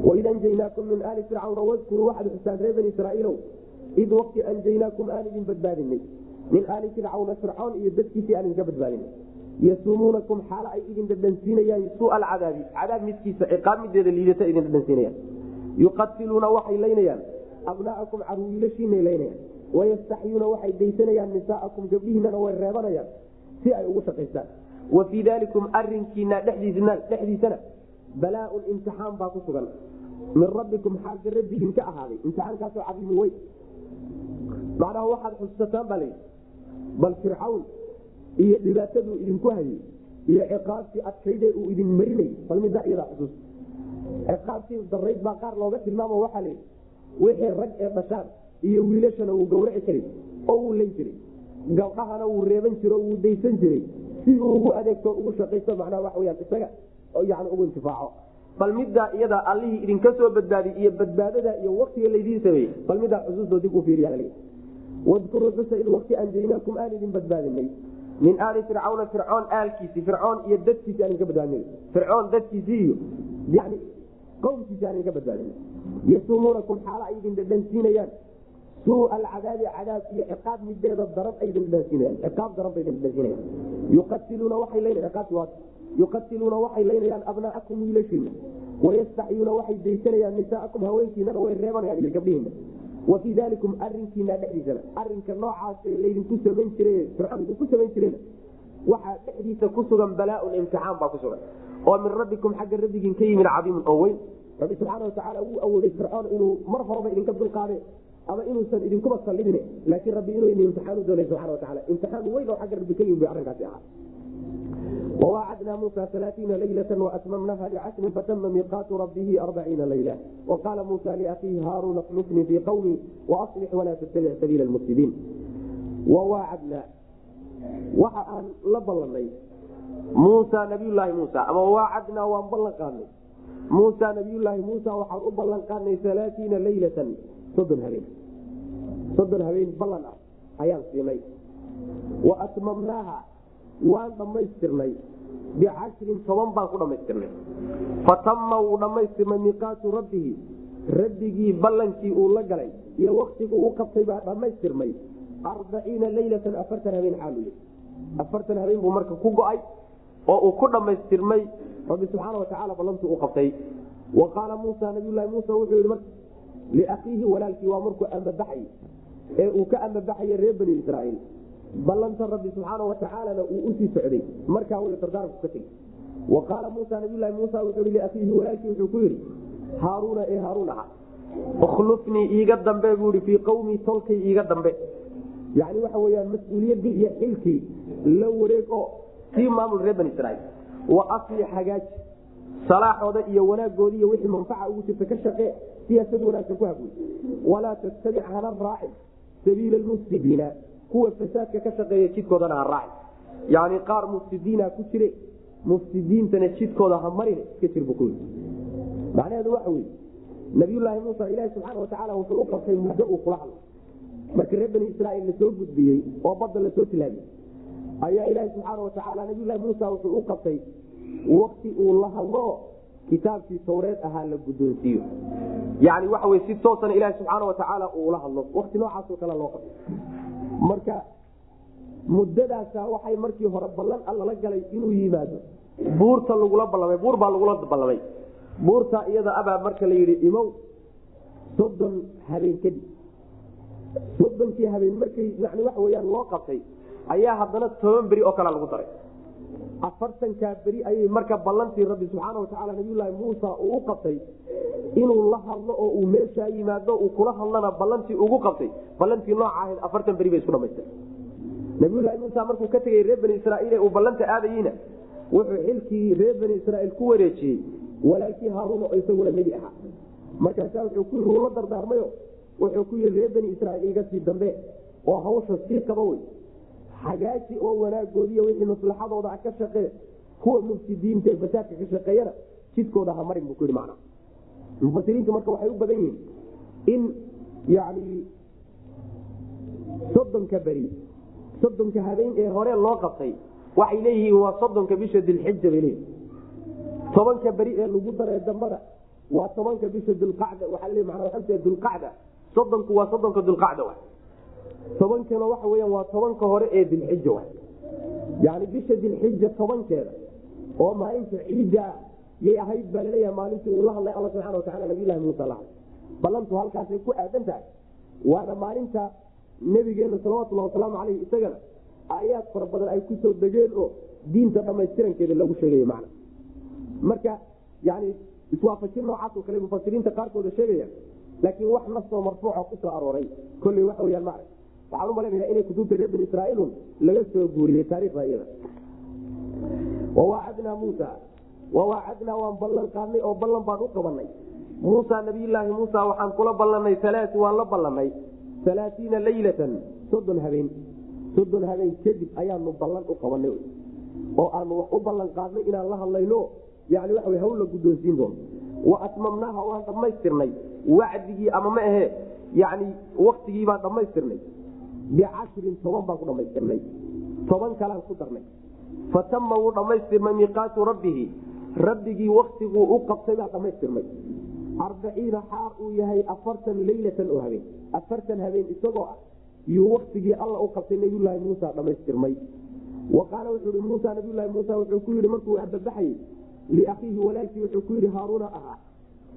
waid anjaynaakum min aali fircawna wadkuruu waxaad xusaan reer bani israaiilow id waqti anjaynaakum aan idin badbaadinay min aali fircawna fircoon iyo dadkiisii aan idinka badbaadinay yasuumuunakum xaalo ay idin dhadhansiinayaan sua alcadaabi cadaab midkiisa ciqaab mideeda liidata idin dhadhansiinayaan. Yuqatiluuna waxay laynayaan. Abnaakum caruwiilashiinay laynayaan. Wayastaxyuuna waxay daysanayaan nisaaakum gabdhihiinana way reebanayaan si ay ugu shaqaystaan. Wa fii dalikum arinkiina dhexdiisana balaaun imtixaan baa ku sugan. Min rabbikum xagga rabbigiin ka ahaaday. Imtixaankaasoo cadiimu weyn. Macnaha waxaad xusataan baa layidhi bal fircawn iyo dhibaataduu idinku hayay iyo ciqaabtii adkaydee uu idin marinayay bal middaa iyadaa xusuus. Ciqaabtii darayd baa qaar looga tilmaamo waxaa layidhi wixii rag ee dhashaan iyo wiilashana wuu gawraci jiray oo wuu layn jiray. Gabdhahana wuu reeban jiro wuu daysan jiray. Si uu ugu adeegto ugu shaqaysto macnaha wax weyaan isaga yani ugu intifaaco. Bal middaa iyadaa allihii idinka soo badbaadiy iyo badbaadada iyo waktiga laydiin sameeyey bal middaa xusuustoo dib u fiiriya wadkuruu xusa id wakti anjaynaakum aan idin badbaadinay min aali fircawna fircoon aalkiisi fircoon iyo dadkiisi aan idinka badbaadinay fircoon dadkiisii iyo yani qowmkiisi aan idinka badbaadinay yasuumuunakum xaalo ay idin dhadhansiinayaan. Suu alcadaabi cadaab iyo ciqaab mideeda daran ay idin dhadhansiinayaan. Ciqaab daran bay idin dhadhansiinayaan. Yuqatiluuna waxay leyn ciqaabti waa yuqatiluuna waxay laynayaan abnaakum wiilashiina wayastaxyuuna waxay daysanayaan nisaakum haweenkiinana way reebanayaan iyo gabdhihiina wa fii dalikum arinkiina dhexdiisana arinka noocaas laydinku samayn jira idinku samayn jirena waxaa dhexdiisa ku sugan balaaun imtixaan baa ku sugan. Oo min rabbikum xagga rabbigiin ka yimid cadiimun oo weyn. Rabbi subxaana watacaala wuu awooday fircoon inuu mar horeba idinka dulqaade ama inuusan idinkuba sallidin laakiin rabbi inuu idin imtixaan u doonay subxana wataala imtixaan weyn oo xagga rabbi ka yimid bay arrinkaasi ahaa وwacadna musa aaiina layla waatmamnaha bcasrin fatma miqaatu rabihi arbaciina layla waqaala musa liakiihi haaruuna klufnii fii qwmi waaslix walaa tattabic sabiila mfsidiin wawaacadnaa waxa aan la ballanay muusa nabiyulaahi muusa ama waacadnaa waan ballan qaadnay muusa nabiyulaahi muusa waxaan u ballan qaadnay alaaiina laylatan sodon habeen sodon habeen ballan ah ayaan siinay waatmamnaaha waan dhammaystirnay bicashrin toban baan ku dhammaystirnay fatama wuu dhammaystirmay miiqaatu rabbihi rabbigii ballankii uu la galay iyo waktiguu u qabtay baa dhammaystirmay arbaciina leylatan afartan habeen xaaluye afartan habeen buu marka ku go'ay oo uu ku dhammaystirmay rabbi subxaana watacaala ballantuu u wa qaala muusa nabiylahi muusa wuxuu yihi marka liakhiihi walaalkii waa markuu ambabaxay ee uu ka ambabaxaya reer bani israaiil ballanta rabbi subxaana watacaalana uu u sii socday. Markaa dardaarku ka tegey. Wa qaala muusa nabiylahi muusa wuxuu i liakhiihi walaalkii wuxuu ku yidhi haaruuna ee haaruun aha ukhlufnii iiga dambe buu i fii qawmii tolkay iiga dambe. Yani waxa weyaan mas'uuliyaddii iyo xilkii la wareeg oo sii maamul reer bani israiil wa aslix hagaaji. Salaaxooda iyo wanaagoodi iyo wixii manfaca ugu jirta ka shaqee siyaasad wanaagsan ku haguy walaa tattabic hana raacin sabiila lmufsidiina kuwa fasaadka ka shaqeeya jidkoodana ha raacin yani qaar mufsidiina ku jire mufsidiintana jidkooda ha marine iska jir bu ku macnaheedu waxa weye nabiyulaahi muusa ilaahi subxaana watacaala wuxuu u qabtay muddo uu kula hadlay. Marka reer bani israaiil la soo gudbiyey oo badda la soo tilaabiyey ayaa ilaahi subxaana watacaala nabiyulahi muusa wuxuu u qabtay wakti uu la hadlo kitaabkii tawreed ahaa la guddoonsiiyo. Yani waxa wey si toosana ilaahi subxaana watacaala uula hadlo. Wakti noocaasoo kale loo qabtay marka muddadaasa waxay markii hore ballan allala galay inuu yimaado. Buurta lagula ballamay buur baa lagula ballamay. Buurta iyada abaa marka la yidhi imow soddon habeen kadib soddonkii habeen markay yani waxa weyaan loo qabtay ayaa haddana toban beri oo kale lagu daray afartankaa beri ayay marka ballantii rabbi subxaana watacaala nabiyulaahi muusa uu u qabtay inuu la hadlo oo uu meeshaa yimaado uu kula hadlana ballantii ugu qabtay. Ballantii nooca ahayd afartan beri bay isku dhamaystay nabiyulahi muusa markuu ka tegey reer bani israaiil ee uu ballanta aadayeyna wuxuu xilkii reer bani israaiil ku wareejiyey walaalkii haaruun oo isaguna nebi ahaa. Markaasaa wuxuu ula dardaarmayo wuxuu ku yii reer bani israaiil iga sii dambe oo hawsha sii qaba wey hagaaji oo wanaagoodiiy wixii maslaxadooda ka shaqee kuwa mufsidiinta fasaadka ka shaqeeyana jidkooda ha marin buu ku yidhi mufasiriintu marka waxay u badan yihiin in yani soddonka beri soddonka habeen ee hore loo qabtay waxay leeyihiin waa soddonka bisha dilxija bay leeyihiin tobanka beri ee lagu daree dambada waa tobanka bisha dulqacda waxaa le mana waaa dulqacda. Soddonku waa soddonka dulqacda tobankana waxa weyaan waa tobanka hore ee dilxija yani bisha dilxija tobankeeda oo maalinta ciidda yay ahayd baa laleeyaha maalintii uu la hadlay alla subxana watacala nabiylahi muusa la ballantu halkaasay ku aadan tahay waana maalinta nebigeena salawatullahi wasalaamu caleyh isagana aayaad fara badan ay ku soo degeen oo diinta dhamaystirankeeda lagu sheegay man marka yani iswaafajin noocaasoo kale mufasiriinta qaarkooda sheegaya laakiin wax nastoo marfuuca ku soo arooray. Kolley waxa weyaan ma waxaan u malaynaya inay kutubta reer bani laga soo guuriyey taarikhda iyada. Wawaacadnaa muusa. Wawaacadnaa waan ballan qaadnay oo ballan baan u qabanay muusa nabiyulaahi muusa waxaan kula ballanay alaai waan la ballanay alaaiina leylatan soddon habeen. Soddon habeen kadib ayaanu ballan u qabanay oo aanu wax u ballan qaadnay inaan la hadlayno yani waxa hawl la guddoonsiin doono wa atmamnaaha waan dhammaystirnay. Wacdigii ama ma ahe yani waktigii baan dhammaystirnay bicashrin toban baan ku dhammaystirnay toban kalaan ku darnay fatama wuu dhammaystirmay miiqaatu rabbihi rabbigii waktiguu u qabtay baa dhammaystirmay arbaciina xaar uu yahay afartan leylatan oo habeen afartan habeen isagoo ah yuu waktigii alla u qabtay nabiyulaahi muusa dhammaystirmay wa wuxuu i muusa nabiyulaahi muusa wuxuu ku yidhi markuu ababaxayey liakhiihi walaalkii wuxuu ku yidhi haaruuna ahaa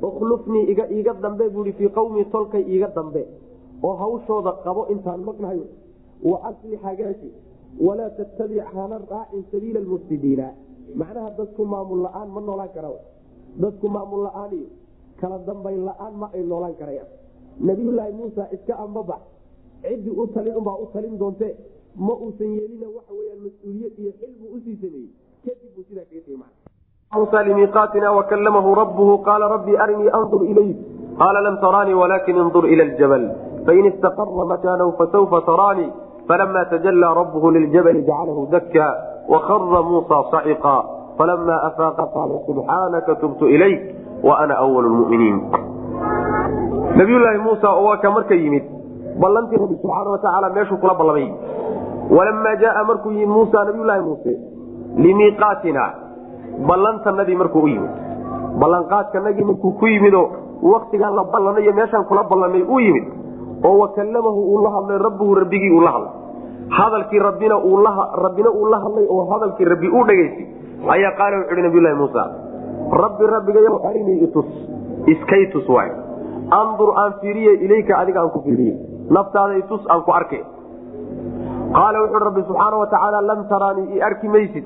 ukhlufnii iga dambe buui fii qawmii tolkay iiga dambe oo hawshooda qabo intaan maqnahayo waasli hagaaji walaa tattabic hana raacin sabiila mufsidiina macnaha dadku maamul la'aan ma noolaan kara dadku maamul la'aan iyo kala dambayn la'aan ma ay noolaan karayaan nabiyulaahi muusa iska ambabax. Ciddii u talin umbaa u talin doonte ma uusan yeelina waxa weyaan mas'uuliyad iyo xilbu u sii sameeyey. Kadib uu sidaa kaga tmsa limiiqaatina wakalamahu rabbuhu qaala rabbii arinii andur ilay qaala lam taraanii walaakin indur ila ljabal fain istaqara makaanahu fasawfa taraanii falama tajallaa rabbuhu liljabali jacalahu dakkaa wakara muusaa saciqaa falama afaaqa qaala subxaanaka tubtu ilayk wa ana lmuminiin nabiyulaahi muusa oo waa marka yimid ballantii rabbi subxaana watacaala meeshuu kula ballamay walamaa jaaa markuu yimid muusa nabiyulaahi muuse limiiqaatina ballantanadii markuu u yimid ballanqaadkanagii markuu ku yimidoo waktigaan la ballanay iyo meeshaan kula ballanay u yimid oo wakallamahu uu la hadlay rabbuhu rabbigii uu la hadlay. Hadalkii rabbina rabbina uu la hadlay oo hadalkii rabbi uu dhegaystay ayaa qaala wuxu uhi nabiylahi muusa rabbi rabbigayo arinii itus iskay tus waay. Andur aan fiiriye ilayka adiga aan ku fiiriye naftaada itus aan ku arke qaala wuxuui rabbi subxaana wa tacaala lam taraanii i arki maysid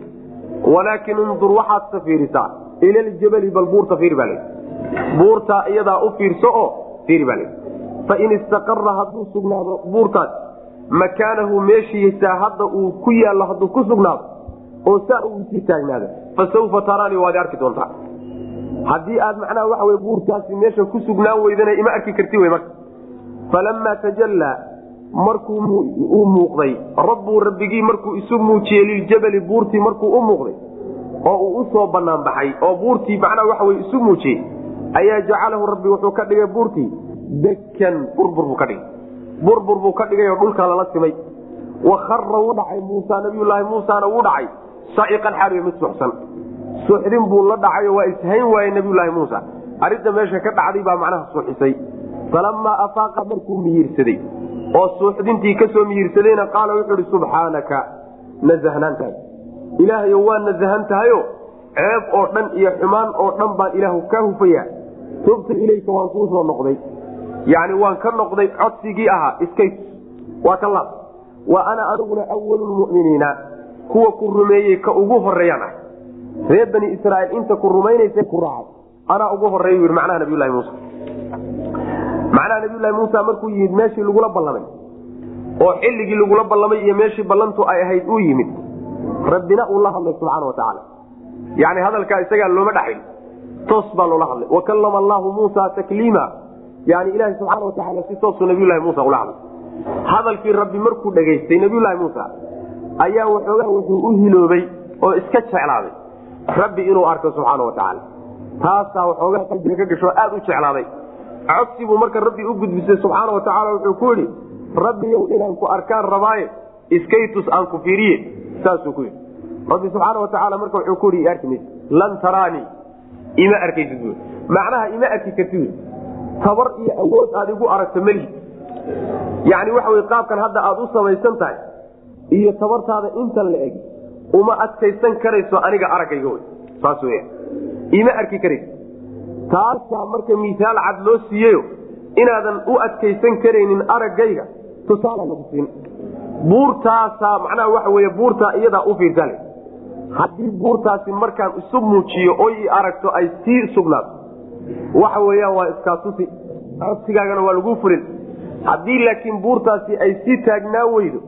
walaakin undur waxaad ka fiirisaa. Ila bal buurta fiir baa buurtaa iyadaa u fiirso oo fiir baa fain istaqara hadduu sugnaado buurtaas makaanahu meeshiisaa hadda uu ku yaallo hadduu ku sugnaado oo saa uu sii taagnaado fasawfa taraanii waad arki doontaa. Haddii aad macnaha waxa wey buurtaasi meesha ku sugnaan weydana ima arki karti wey marka. Falamaa tajallaa markuu uu muuqday rabbuu rabbigii markuu isu muujiyey liljabali buurtii markuu u muuqday oo uu u soo banaan baxay oo buurtii macnaha waxa wey isu muujiyey ayaa jacalahu rabbi wuxuu ka dhigay buurtii dekan burbur buu ka dhigay. Burbur buu ka dhigay oo dhulka lala simay. Wakara wuu dhacay muusa nabiyulaahi muusana wuu dhacay. Saiqan xaaliyo mid suxsan suxdin buu la dhacay oo waa ishayn waaye nabiyulaahi muusa. Arrinta meesha ka dhacday baa macnaha suuxisay. Falamaa afaaqa markuu miyirsaday oo suuxdintii ka soo miyirsadayna qaala wuxuu ihi subxaanaka nasahnaantaada ilaahayo waa nasahan tahayo ceeb oo dhan iyo xumaan oo dhan baan ilaahu ka hufaya. Tubtu ilayka waan kuu soo noqday yani waan ka noqday codsigii ahaa iskay waa ka laab. Wa ana aniguna awalu lmuminiina kuwa ku rumeeyey ka ugu horeeyaan ah. Reer bani israaiil inta ku rumaynaysa ku raacay. Anaa ugu horeey yii macnaha nabiylahi muusa. Macnaha nabiylahi muusa markuu yimid meeshii lagula ballamay. Oo xilligii lagula ballamay iyo meeshii ballantu ay ahayd uu yimid. Rabbina uu la hadlay subxaana watacaala yani hadalkaa isagaa looma dhaxayn toos baa loola hadlay. Wakallama allahu muusa takliima yani ilahi subxaana watacaala si toosuu nabiylahi muusa ula hadlay. Hadalkii rabbi markuu dhegaystay nabiylahi muusa ayaa waxoogaa wuxuu u hiloobay oo iska jeclaaday rabbi inuu arko subxaana watacaala taasaa waxoogaa qalbiga ka gasho aad u jeclaaday. Codsi buu marka rabbi u gudbisay subxaana watacaala wuxuu ku yidhi rabbiyow inaan ku arkaan rabaaye iskaytus aan ku fiiriye. Saasuu ku yidhi. Rabbi subxaana watacaala marka wuxuu ku yidhi arki maysid lan taraanii ima arkaysid macnaha ima arki kartid tabar iyo awood aad igu aragto melihi yani waxa wey qaabkan hadda aad u samaysan tahay iyo tabartaada intan la eg uma adkaysan karayso aniga araggayga saas weya ima arki karaysa taasaa marka misaal cad loo siiyeyo inaadan u adkaysan karaynin araggayga tusaala lagu siin. Buurtaasaa macnaha waxa wey buurtaa iyadaa u fiirsale. Haddii buurtaasi markaan isu muujiyo oy i aragto ay sii sugnaato waxa weyaan waa iskaatusi codsigaagana waa lagu fulin haddii laakiin buurtaasi ay sii taagnaan weydo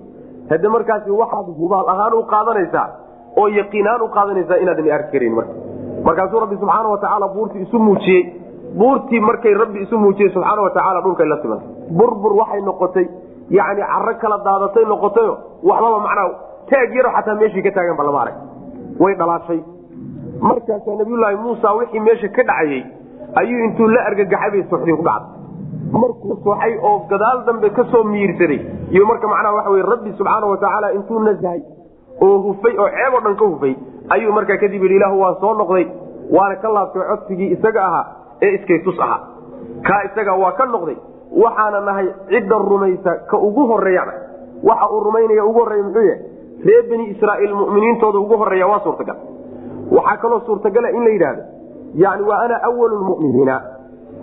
hade markaasi waxaad hubaal ahaan u qaadanaysaa oo yaqiinaan u qaadanaysaa inaadan arki karan marka. Markaasuu rabbi subxaana watacaala buurtii isu muujiyey. Buurtii markay rabbi isu muujiyey subxaana watacaala dhulkay la simantay burbur waxay noqotay yani caro kala daadatay noqotayo waxbaba macnaa taag yaro xataa meeshii ka taagan ba lama arag. Way dhalaashay. Markaasaa nabiyulaahi muusa wixii meesha ka dhacayey ayuu intuu la argagaxay bay suxdin ku dhacday. Markuu soxay oo gadaal dambe ka soo miirsaday iyo marka macnaha waxa wey rabbi subxaana watacaala intuu nasahay oo hufay oo ceeb oo dhan ka hufay ayuu markaa kadib yidhi ilaahu waa soo noqday waana ka laabtay codsigii isaga ahaa ee iskaytus ahaa. Kaa isaga waa ka noqday waxaana nahay cidda rumaysa ka ugu horeeyana waxa uu rumaynaya ugu horreeya muxuu yahay reer bani israaiil muminiintooda ugu horreeya waa suurtagal. Waxaa kaloo suurtagala in la yidhaahdo yani waa ana awalu lmuminiina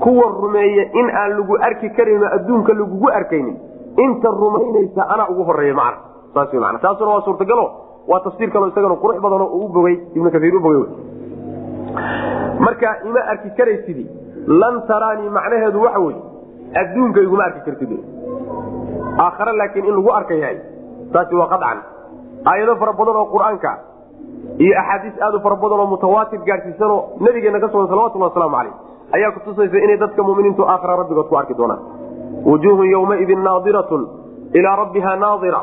kuwa rumeeya in aan lagu arki karan adduunka lagugu arkaynin. Inta rumaynaysa anaa ugu horreeya macna. Saas man taasuna waa suurtagalo waa tafsiir kaloo isagana qurux badanoo u bogay ibnu kaiir u bogay. Marka ima arki karaysidii lan taraanii macnaheedu waxa wey adduunka iguma arki kartid. Aakhare laakiin in lagu arka yahay taasi waa qacan aayado fara badan oo qur'aanka iyo axaadiis aad u fara badan oo mutawaatir gaadhsiisanoo nabigeena ka sugan salawatullah waslamu caleyh ayaa kutusaysa inay dadka muminiintu aakhira rabbigood ku arki doonaan. Wujuuhun yawmaidin naadiratun ilaa rabbiha naaira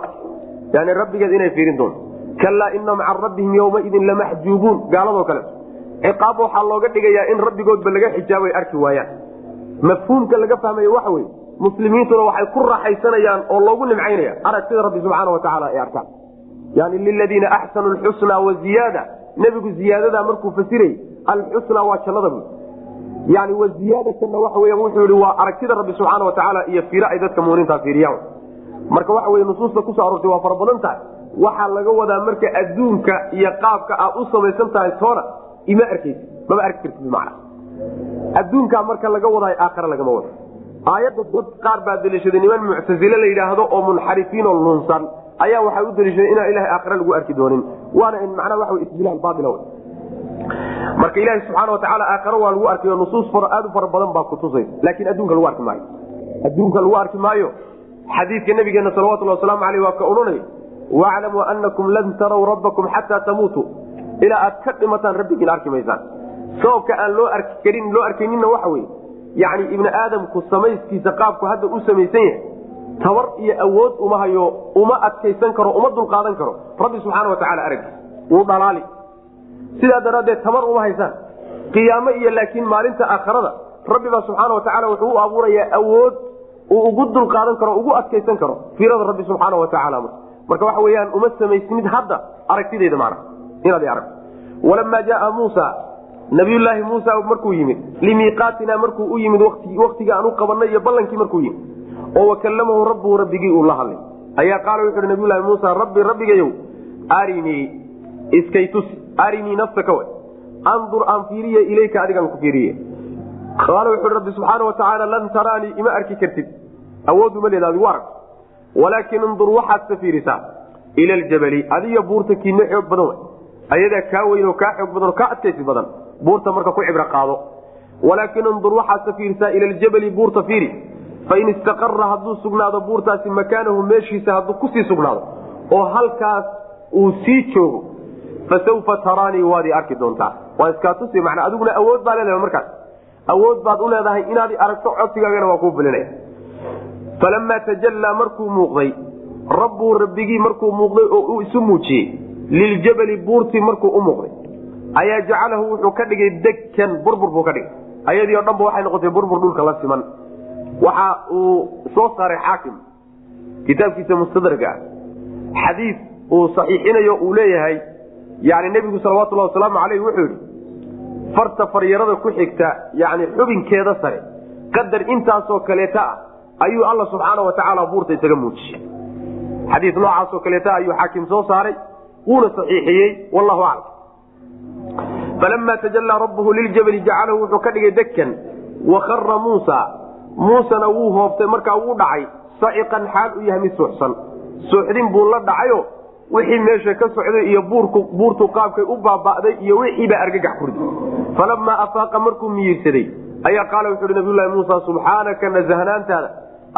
yani rabbigeed inay fiirin doonto kalaa ina maca rabbihim yawmaidin lamaxjuubuun gaaladoo kale. Ciqaab waxaa looga dhigayaa in rabbigoodba laga xijaabo ay arki waayaan. Mafhuumka laga fahmaya waxa weye muslimiintuna waxay ku raaxaysanayaan oo loogu nimcaynaya. Aragtida rabbi subxaana watacaala ay arkaan yani liladiina axsanu lxusna wa ziyaada. Nebigu ziyaadada markuu fasirayy alxusna waa jannada bu yani waziyaadatanna waxa weya wuxuu yihi waa aragtida rabbi subxaana watacaala iyo fiiro ay dadka muminiinta fiiriyaan. Marka waxa wey nusuusta ku soo aroortay waa fara badan tahay. Waxaa laga wadaa marka adduunka iyo qaabka aad u samaysan tahay toona ima arkaysi mama arki kartid bimacna adduunkaa marka laga wadaayo aakhare lagama wado. Aayadda dad qaar baa daliishaday niman muctasile la yidhaahdo oo munxarifiin oo lunsan ayaa waxay u daliishaday inaan ilahay aakhare lagu arki doonin. Waana macnaa waxa istidlaal baaila w marka ilaahi subxaana watacaala aakhare waa lagu arkayo nusuus aad u fara badan baa kutusay laakiin adduunka lagu arki maayo. Adduunka lagu arki maayo. Xadiidka nabigeena salawatulhi wasalaamu aleyh waa ka odhanay waclamuu anakum lan taraw rabbakum xataa tamuutuu ilaa aad ka dhimataan rabbigiin arki maysaan. Sababka aan loo arki karin loo arkayninna waxa weye yani ibni aadamku samayskiisa qaabku hadda u samaysan yahay tabar iyo awood uma hayo uma adkaysan karo uma dulqaadan karo. Rabbi subxaana watacaala araggiis wuu dhalaali. Sidaa daraaddeed tabar uma haysaan qiyaamo iyo laakiin maalinta aakharada rabbiba subxaana watacaala wuxuu u abuurayaa awood uu ugu dulqaadan karo ugu adkaysan karo. Fiirada rabbi subxaana watacaala marka waxa weyaan uma samaysnid hadda aragtideeda maana inaad aragto walamaa jaaa muusa nabiyulaahi muusa markuu yimid limiiqaatina markuu u yimid waktigii aan u qabanay iyo ballankii markuu yimid oo wakallamahu rabbuhu rabbigii uu la hadlay. Ayaa qaala wuxuuhi nabiyulahi muusa rabbi rabbigayow arinii iskay tusi arinii nafsaka way andur aan fiiriye ilayka adigaan ku fiiriye. Qaala wuxuui rabbi subxaana watacaala lan taraanii ima arki kartid. Awooduma leeda adigu arag. Walaakin indur waxaadsa fiirisaa. Ila ljabali adiga buurta kiina xoog badan way ayadaa kaa weyn kaa xoog badan oo kaa adkaysi badan buurta marka ku cibro qaado. Walaakin indur waxaadsa fiirisaa ila ljabali buurta fiiri fain istaqara hadduu sugnaado buurtaasi makaanahu meeshiisa hadduu ku sii sugnaado oo halkaas uu sii joogo fasawfa taraanii waad arki doontaa. Waa iskaa tusi manaa adiguna awood baa leedahay markaas. Awood baad u leedahay inaad aragto codsigaagana waa kuu bulinaya falamaa tajallaa markuu muuqday rabbuu rabbigii markuu muuqday oo uu isu muujiyey liljabali buurtii markuu u muuqday. Ayaa jacalahu wuxuu ka dhigay dekan burbur buu ka dhigay. Ayadii o dhanba waxay noqotay burbur dhulka la siman waxa uu soo saaray xaakim. Kitaabkiisa mustadraga ah. Xadiid uu saxiixinayo uu leeyahay yani nebigu salawatullahi wasalaamu caleyh wuxuu yihi farta faryarada ku xigta yani xubinkeeda sare qadar intaasoo kaleeta ah ayuu alla subxaana watacaala buurta isaga muujiyey. Xadii noocaasoo kaleeta ayuu xaakim soo saaray wuuna saxiixiyey wallahu aclam. Falama tajallaa rabbuhu liljabali jacalahu wuxuu ka dhigay dekan wakara muusa muusena wuu hoobtay markaa wuu dhacay. Saciqan xaal u yahay mid suuxsan. Suuxdin buu la dhacayo wixii meesha ka socday iyo buurtu qaabkay u baaba'day iyo wixiibaa argagax kurdi falamaa afaaqa markuu miyiirsaday ayaa qaala wuxu uhi nabiylahi muusa subxaanaka nasahnaantaada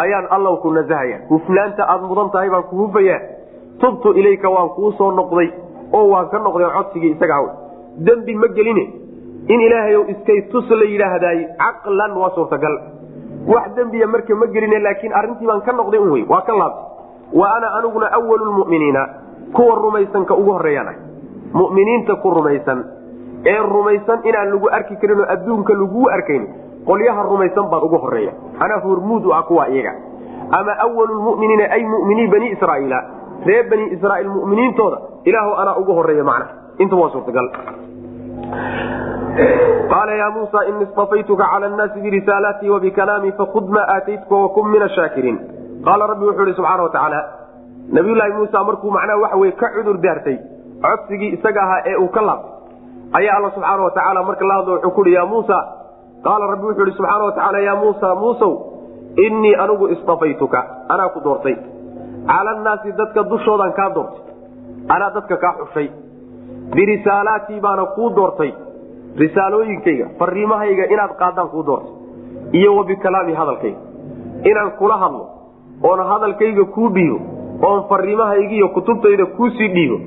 ayaan allaw ku nasahaya hufnaanta aad mudan tahay baan ku hufayaa. Tubtu ilayka waan kuu soo noqday oo waan ka noqday codsigii isaga haw dembi ma geline. In ilaahayow iskay tus la yidhaahdaay caqlan waa suurtagal wax dembiya marka ma geline laakiin arrintii baan ka noqday un wey waa ka laabtay wa ana aniguna awalu lmu'miniina kuwa rumaysanka ugu horeeyaan mu'miniinta ku rumaysan ee rumaysan inaan lagu arki karin oo adduunka laguu arkayn qolyaha rumaysan baan ugu horreeya anaa hormuud u ah kuwa iyaga. Ama awalu lmuminiina ay muminii bani israaiila reer bani israaiil muminiintooda ilaahu anaa ugu horreeya macna. Inta waa suurtagal qaala yaa muusa ini istafaytuka cala nnaasi birisaalaatii wabikalaamii fakud maa aataytuka wakun min ashaakiriin qaala rabbi wuxuu ihi subxaana watacaala nabiyulaahi muusa markuu macnaha waxa weye ka cudur daartay codsigii isaga ahaa ee uu ka laabtay ayaa alla subxaana watacaala marka la hadlo wuxuu kuhi ya muusa qaala rabbi wuxuu ihi subxaana watacaala yaa muusa muusow innii anigu istafaytuka anaa ku doortay cala annaasi dadka dushoodaan kaa doortay anaa dadka kaa xushay birisaalaatii baana kuu doortay risaalooyinkayga fariimahayga inaad qaadaan kuu doortay iyo wa bikalaami hadalkayga. Inaan kula hadlo oon hadalkayga kuu dhiibo oon fariimahaygiiyo kutubtayda kuusii dhiibo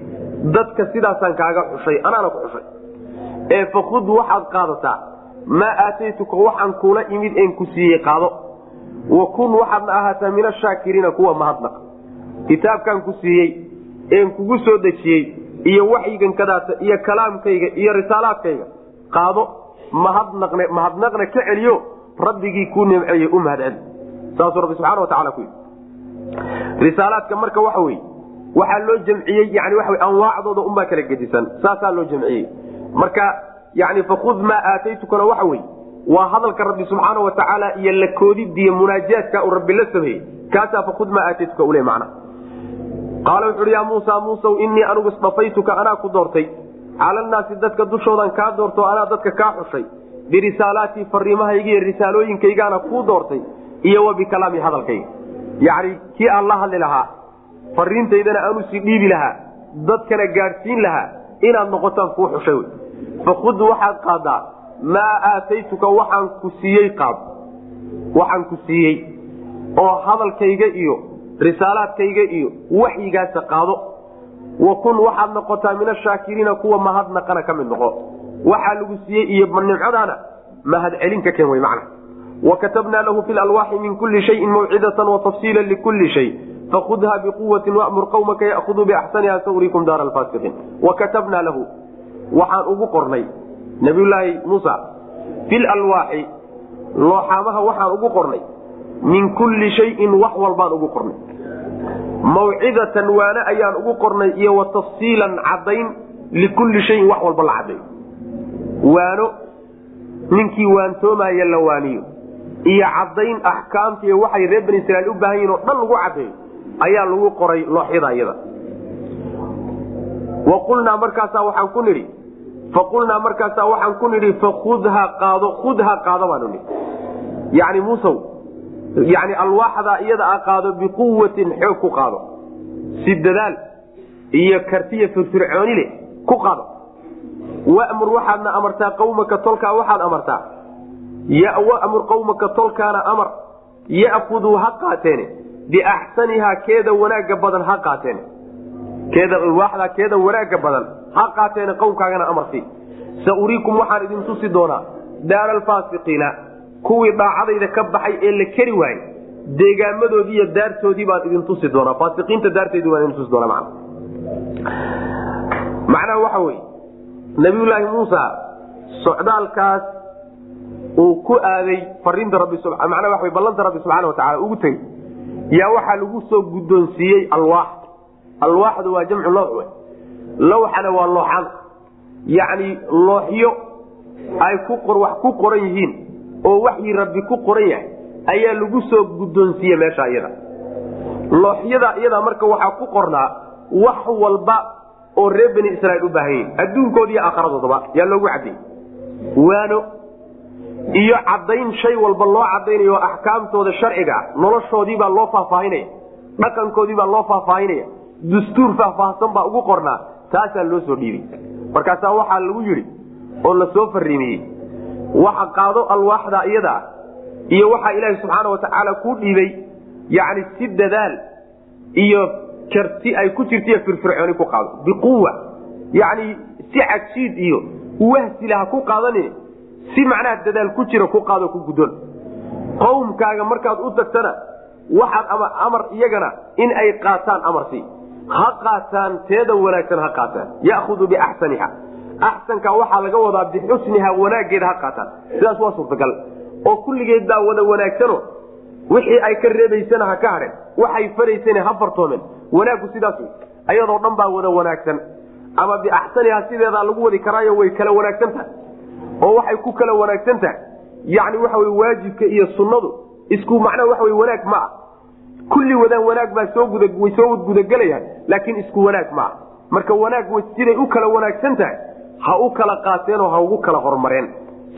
dadka sidaasaan kaaga xushay anaana ku xushay ee fakud waxaad qaadataa maa aataytuka waxaan kuula imid een ku siiyey qaado. Wa kun waxaadna ahaataa min ashaakiriina kuwa mahadnaq kitaabkaan ku siiyey een kugu soo dejiyey iyo waxyigan kadaata iyo kalaamkayga iyo risaalaadkayga qaado mahadnaqne mahadnaqna ka celiyo rabbigii kuu nimceeyey u mahad celi saasuu rabbi subxana watacala ku yidhi. Risaalaadka marka waxa weye waxaa loo jamciyey yani waa anwaacdooda unbaa kala gedisan. Saasaa loo jamciyey. Marka yani fakud maa aataytukana waxa weye waa hadalka rabbi subxaana wa tacaala iyo la koodidiiyo munaajaadka uu rabbi la sameeyey kaasaa fakud maa aataytuka ule macna. Qaala wuxu uhi yaa muusa muusow innii anigu isdhafaytuka anaa ku doortay cala annaasi dadka dushoodan kaa doorto anaa dadka kaa xushay birisaalaatii fariimahayga iyo risaalooyinkaygaana kuu doortay iyo wa bikalaami hadalkayga. Yacni kii aan la hadli lahaa fariintaydana aan u sii dhiibi lahaa dadkana gaadhsiin lahaa inaad noqotaan kuu xushay wy fakud waxaad qaadaa maa aataytuka waxaan ku siiyey qaad waxaan ku siiyey oo hadalkayga iyo risaalaadkayga iyo waxyigaasa qaado wa kun waxaad noqotaa min ashaakiriina kuwa mahadnaqana ka mid noqo. Waxaa lagu siiyey iyo nimcadaana mahadcelin ka keen wey macna. Wakatabnaa lahu fi lalwaaxi min kuli shayin mawcidatan watafsiila likulli shay. Fakudha biquwati wamur qawmaka yakhuduu biaxsaniha sawrikum daara alfaasiqiin wakatabnaa lahu waxaan ugu qornay nabiyulaahi muusa fi lalwaaxi looxaamaha waxaan ugu qornay min kulli shayin wax walbaan ugu qornay mawcidatan waane ayaan ugu qornay iyo wa tafsiilan cadayn likulli shayin wax walba la cadayo waano ninkii waantoomaya la waaniyo. Iyo cadayn axkaamta waxay reer bani israiil u baahan yihiin oo dhan lagu cadeeyo ayaa lagu qoray looxyada iyada. Wa qulnaa markaasaa waxaan ku nidhi faqulnaa markaasaa waxaan ku nidhi fakudha qaado khudha qaado baanu nihi yani muusow yani alwaaxdaa iyada a qaado biquwatin xoog ku qaado. Si dadaal iyo kartiya firfircooni leh ku qaado. Wamur waxaadna amartaa qawmaka tolkaa waxaad amartaa wamur qawmaka tolkaana amar. Ya'kuduu ha qaateene. Biaxsanihaa keeda wanaaga badan ha qaateene. Keeda alwaaxdaa keeda wanaaga badan ha qaateene qowmkaagana amarsi sa uriikum waxaan idin tusi doonaa daara alfaasiqiina kuwii daacadayda ka baxay ee la keri waayey deegaamadoodii iyo daartoodii baan idin tusi doonaa faasiqiinta daarteedii baan idin tusi doonaa macna. Macnaha waxa weeye nabiyullaahi muusa socdaalkaas uu ku aaday fariinta waxa wey ballanta rabbi subxana watacala ugu tegey yaa waxaa lagu soo guddoonsiiyey alwaax. Alwaaxdu waa jamcu lowx lowxana waa looxan. Yacni looxyo ay wax ku qoran yihiin oo waxyii rabbi ku qoran yahay ayaa lagu soo guddoonsiiye meesha iyada looxyada iyada marka waxaa ku qornaa wax walba oo reer bani israiil u baahan yihiin adduunkooda iyo aakaradoodaba yaa loogu caddeeyey waano iyo caddayn shay walba loo caddaynayo oo axkaamtooda sharciga ah noloshoodiibaa loo faahfaahinaya dhaqankoodiibaa loo faahfaahinaya dastuur faahfaahsan baa ugu qornaa taasaa loo soo dhiibay. Markaasaa waxaa lagu yidhi oo la soo fariimiyey waxa qaado alwaaxda iyada ah iyo waxaa ilaahi subxaana watacaala kuu dhiibay yacni si dadaal iyo karti ay ku jirtaiyo firfircooni ku qaado. Biquwa yacni si cajiid iyo wahsila ha ku qaadanin si macnaha dadaal ku jira ku qaado ku guddoon. Qowmkaaga markaad u tagtana waxaad ama amar iyagana in ay qaataan amarsi ha qaataan teeda wanaagsan ha qaataan. Ya'hudu biaxsaniha axsanka waxaa laga wadaa bixusniha wanaageeda ha qaataan. Sidaas waa suurtagal. Oo kulligeed baa wada wanaagsano wixii ay ka reebaysana ha ka hadhen waxay faraysana ha fartoomeen wanaaggu sidaas ayadoo dhan baa wada wanaagsan. Ama biaxsaniha sideedaa lagu wadi karaayo way kala wanaagsan tahay. Oo waxay ku kala wanaagsan tahay. Yani waxa wy waajibka iyo sunnadu isku macnaha waxa wy wanaag ma ah. Kulli wadaan wanaag baa soo soo gudagelayaan laakiin isku wanaag ma ah. Marka wanaag siday u kala wanaagsan tahay ha u kala qaateen oo ha ugu kala hormareen.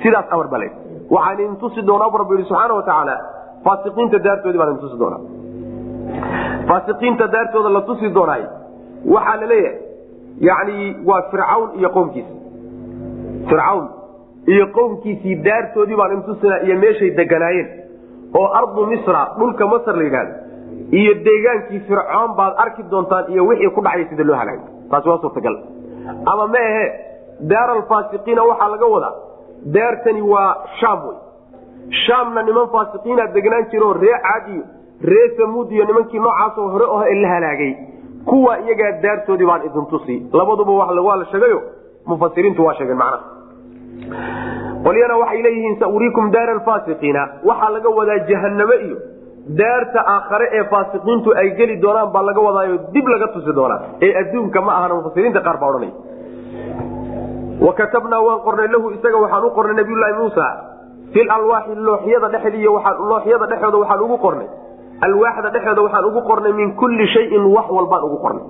Sidaas amar bale waxaan idin doonaa bu rabbi yihi subxaana watacaala faasiqiinta daartoodii baan idin doonaa. Faasiqiinta daartooda la tusi doonaay waxaa la leeyahay yani waa fircawn iyo qowmkiisa fircawn iyo qowmkiisii daartoodii baan idin iyo meeshay deganaayeen oo ardu misra dhulka masr la yidhahdo iyo deegaankii fircoon baad arki doontaan iyo wixii ku dhacay sida loo halaagay taasi waa suurtagal. Ama ma ahe daar alfaasiqiina waxaa laga wadaa daartani waa shaam wey. Shaamna niman faasiqiina degnaan jiroo ree caad iyo ree samuud iyo nimankii noocaasoo hore oh la halaagay. Kuwa iyagaa daartoodii baan idin tusi. Labaduba waa la sheegayo mufasiriintu waa sheegeen macnaha qolyana waxay leeyihiin sauriikum daara alfaasiqiina waxaa laga wadaa jahaname iyo daarta aakhare ee faasiqiintu ay geli doonaan baa laga wadaayo dib laga tusi doonaa. Ee adduunka ma ahana mufasiriinta qaar baa odhanaya wa katabnaa waan qornay lahu isaga waxaan u qornay nabiyulaahi muusa. Fi lalwaaxi looxyada dhexed iyo looxyada dhexooda waxaan ugu qornay. Alwaaxda dhexooda waxaan ugu qornay min kulli shayin wax walbaan ugu qornay.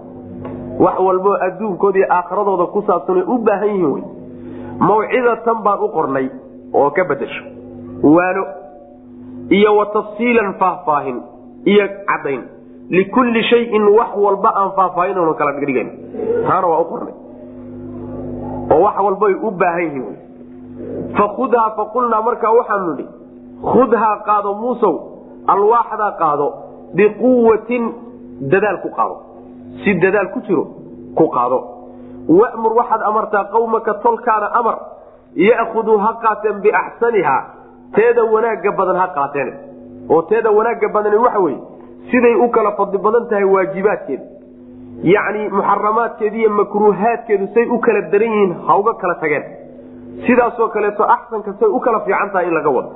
Wax walboo adduunkooda iyo aakhiradooda ku saabsanay u baahan yihiin wy mawcidatan baan u qornay oo ka bedesho waano iyo wa tafsiilan faahfaahin iyo caddayn. Likulli shayin wax walba aan faahfaahinoono kala dhigdhigan taana waa u qornay oo wax walbay u baahan yihiin fakudhaa faqulnaa markaa waxaanu nidhi khudhaa qaado muusow alwaaxdaa qaado biquwatin dadaal ku qaado. Si dadaal ku jiro ku qaado. Wamur waxaad amartaa qawmaka tolkaana amar ya'khuduu ha qaateen biaxsaniha teeda wanaagga badan ha qaateen. Oo teeda wanaagga badani waxa weye siday u kala fadli badan tahay waajibaadkeeda yacni muxaramaadkeeda iyo makruuhaadkeedu say u kala daran yihiin ha uga kala tageen. Sidaasoo kaleeto axsanka say u kala fiican tahay in laga wado.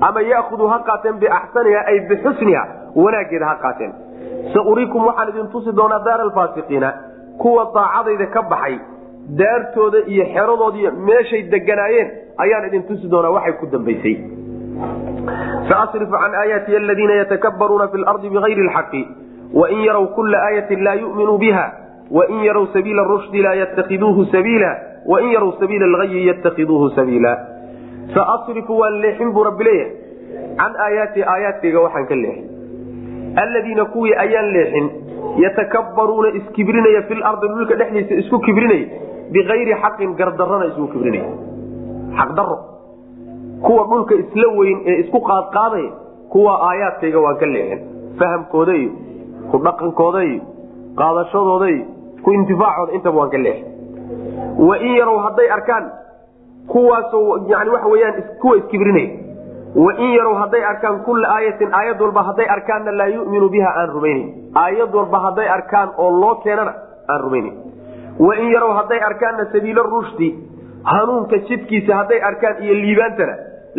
Ama ya'khuduu ha qaateen biaxsaniha ay bixusniha wanaaggeeda ha qaateen. Sauriikum waxaan idin tusi doonaa daara alfaasiqiina kuwa daacadayda ka baxay daartooda iyo xeradooda meeshay deganaayeen ayaan idin tusi doonaa waxay ku dambaysay. Saasrifu can aayaati aladiina yatakabbaruuna fi lardi bigayri lxaqi wain yarow kula aayatin laa yuminuu biha wain yarow sabiila rushdi laa yattakiduuhu sabiila wain yarow sabiila algayi yattakiduuhu sabiila saasrifu waan leexin buu rabbi leeyahay can aayaati aayaadkayga waxaan ka leexin aladiina kuwii ayaan leexin yatakabbaruuna iskibrinaya fi lardi dhulka dhexdiisa isku kibrinaya bikayri xaqin gardarana isku kibrinaya xaqdaro kuwa dhulka isla weyn ee isku qaadqaadaya kuwa aayaadkayga waan ka leexin fahamkooda iyo ku dhaqankooda iyo qaadashadooda iyo ku intifaacooda intaba waan ka leexin wain yarow hadday arkaan kuwaasoo yani waxa weyaan kuwa iskibrinaya wain yarow hadday arkaan kula aayatin aayad walba hadday arkaanna laa yuminu biha aan rumaynayn aayad walba hadday arkaan oo loo keenana aan rumaynayn wain yarow hadday arkaanna sabiila rushdi hanuunka jidkiisa hadday arkaan iyo liibaantana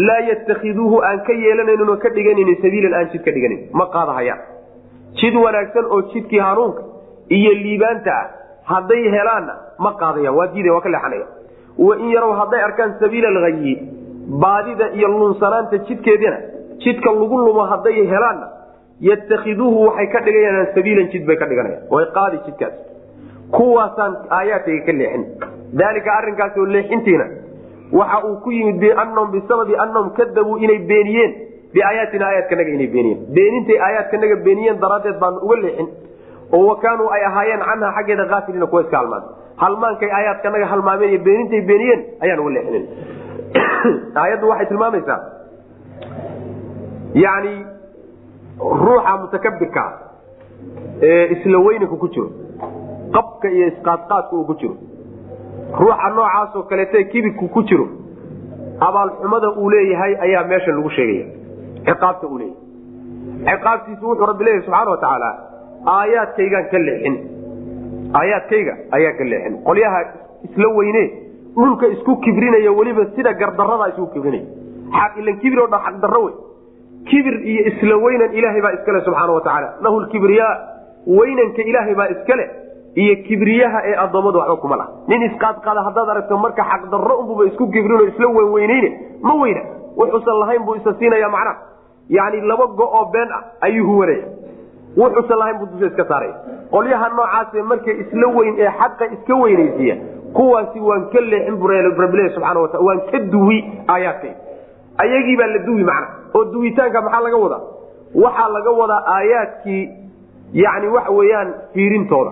laa yattakiduuhu aan ka yeelanaynin oo ka dhiganaynin sabiilan aan jid ka dhiganayn ma qaadahayaan jid wanaagsan oo jidkii hanuunka iyo liibaanta ah hadday helaanna ma qaadayaan waa diida waa ka leexanaya. Wain yarow hadday arkaan sabiila alhayi baadida iyo lunsanaanta jidkeedina jidka lagu lumo hadday helaanna yattakiduuhu waxay ka dhigayaan sabiilan jid bay ka dhiganayaan. Way qaadi jidkaas. Kuwaasaan aayaadkayga ka leexin. Daalika arrinkaas oo leexintiina waxa uu ku yimid biannahum bisababi annahum kadabuu inay beeniyeen biaayaatina aayaadkanaga inay beeniyeen beenintay aayaadkanaga beeniyeen daraaddeed baanu uga leexin oo wa ay ahaayeen canha xaggeeda aafiliina kuwa iska halmaan halmaankay aayaadkanaga halmaameen iyo beenintay beeniyeen ayaan uga leexinin aayaddu waxay tilmaamaysaa yani ruuxa mutakabirkaa ee isla weynanka ku jiro qabka iyo isqaadqaadka uu ku jiro ruuxa noocaasoo kaleete kibirku ku jiro abaalxumada uu leeyahay ayaa meeshan lagu sheegaya ciqaabta uu leeyahay. Ciqaabtiisu wuxuu rabbi leeyahay subxaana watacaala aayaadkaygaan ka leexin. Aayaadkayga ayaan ka leexin. Qolyaha isla weyne dhulka isku kibrinaya weliba sida gardarada isku kibrinaya. Ilan kibir oo dhan xaqdarro wey. Kibir iyo isla weynan ilaahay baa iskale subxaana watacaala lahu lkibriyaa weynanka ilaahay baa iskale iyo kibriyaha ee addoommadu waxba kuma laha. Nin isqaadqaada haddaad aragto marka xaqdarro unbuba isku kibrinoo isla weynweyneyne ma weyna. Wuxuusan lahayn buu isa siinaya macnaha yani laba go oo been ah ayuu huwanaya wuxuusan lahayn buu dusha iska saaraya qolyaha noocaase markay isla weyn ee xaqa iska weynaysiiya kuwaasi waan ka leexin bu rabbilahi subxana wataala waan ka duwi aayaadkay. Ayagii baa la duwi macna oo duwitaanka maxaa laga wadaa? Waxaa laga wadaa aayaadkii yani waxa weeyaan fiirintooda.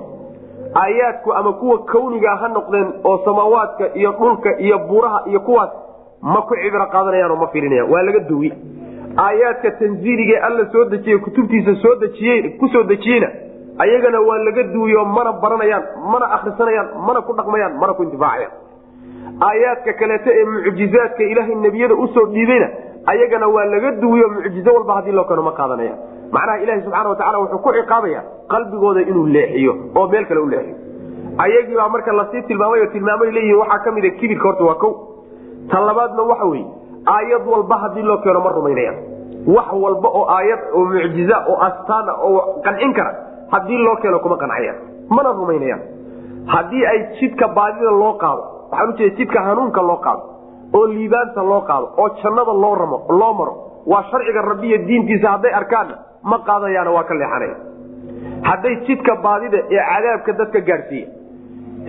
Aayaadku ama kuwa kawniga ha noqdeen oo samaawaadka iyo dhulka iyo buraha iyo kuwaas ma ku cibro qaadanayaan oo ma fiirinayaan waa laga duwi aayaadka tanziilige alla soo dejiye kutubtiisa soo dejiye ku soo dejiyeyna ayagana waa laga duwiyo mana baranayaan mana akrisanayaan mana ku dhaqmayaan mana ku intifaacayaan. Aayaadka kaleeto ee mucjizaadka ilaahay nebiyada u soo dhiibayna ayagana waa laga duwiyo mucjizo walba haddii loo keeno ma qaadanayaan. Macnaha ilahi subxana watacala wuxuu ku ciqaabaya qalbigooda inuu leexiyo oo meel kale u leexiyo. Ayagiibaa marka la sii tilmaamay oo tilmaamay leeyihiin waxaa ka mida kibirka horta waa ko ta labaadna waxa weye aayad walba haddii loo keeno ma rumaynayaan wax walba oo aayad oo mucjiza oo astaana oo qancin kara haddii loo keeno kuma qancayaan mana rumaynayaan haddii ay jidka baadida loo qaado waxaan ujeeda jidka hanuunka loo qaado oo liibaanta loo qaado oo jannada loo maro waa sharciga rabbiya diintiisa hadday arkaanna ma qaadayaana waa ka leexanaya. Hadday jidka baadida ee cadaabka dadka gaadhsiiya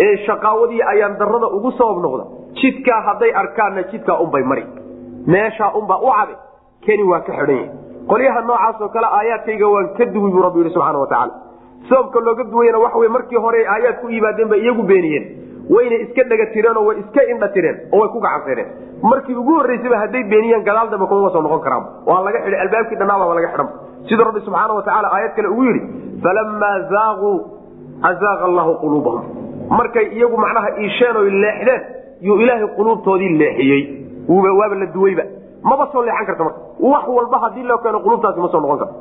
ee shaqaawadii ayaan darada ugu sabab noqda jidkaa hadday arkaanna jidkaa unbay mari meeshaa unbaa u cabe keni waa ka xidhan yahay. Qolyaha noocaasoo kale aayaadkayga waan ka duwi buu rabbi yihi subxana watacaala sababka looga duwayana waxa wey markii hore aayaad ku yimaadeen bay iyagu beeniyeen. Wayna iska dhaga tireenoo way iska indha tireen oo way ku gacanseereen markii ugu horreysaba hadday beeniyeen gadaal dambe kuma soo noqon karaan. Waa laga xidhay albaabkii dhannaaba laga xidhan. Siduu rabbi subxaana watacaala aayad kale ugu yidhi falamaa zaaquu azaaqa allahu quluubahum. Markay iyagu macnaha iisheen oy leexdeen yuu ilaahay quluubtoodii leexiyey waaba la duweyba maba soo leexan karta marka. Wax walba haddii loo keeno quluubtaasi ma soo noqon karto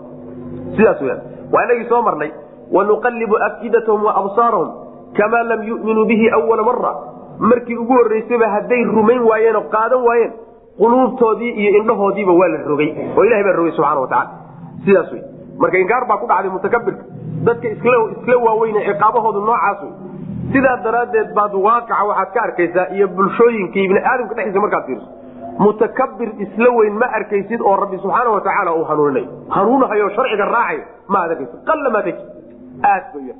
sidaas weyaan waa inagii soo marnay wanuqallibu afidatahum waabsaarahum kamaa lam yuminuu bihi awala mara markii ugu horreysayba hadday rumayn waayeen oo qaadan waayeen quluubtoodii iyo indhahoodiiba waa la rogay. Oo ilahay baa rogay subxana watacaala sidaas wey marka inkaar baa ku dhacday mutakabirka dadka isla waaweyne ciqaabahoodu noocaas wey sidaa daraaddeed baad waaqaca waxaad ka arkaysaa iyo bulshooyinka ibni aadamka dhexdiisa markaad fiiriso mutakabir isla weyn ma arkaysid oo rabbi subxaana watacaala uu hanuuninayo hanuunahayo sharciga raacayo ma ad arkaysid qalla maa tegi aad bay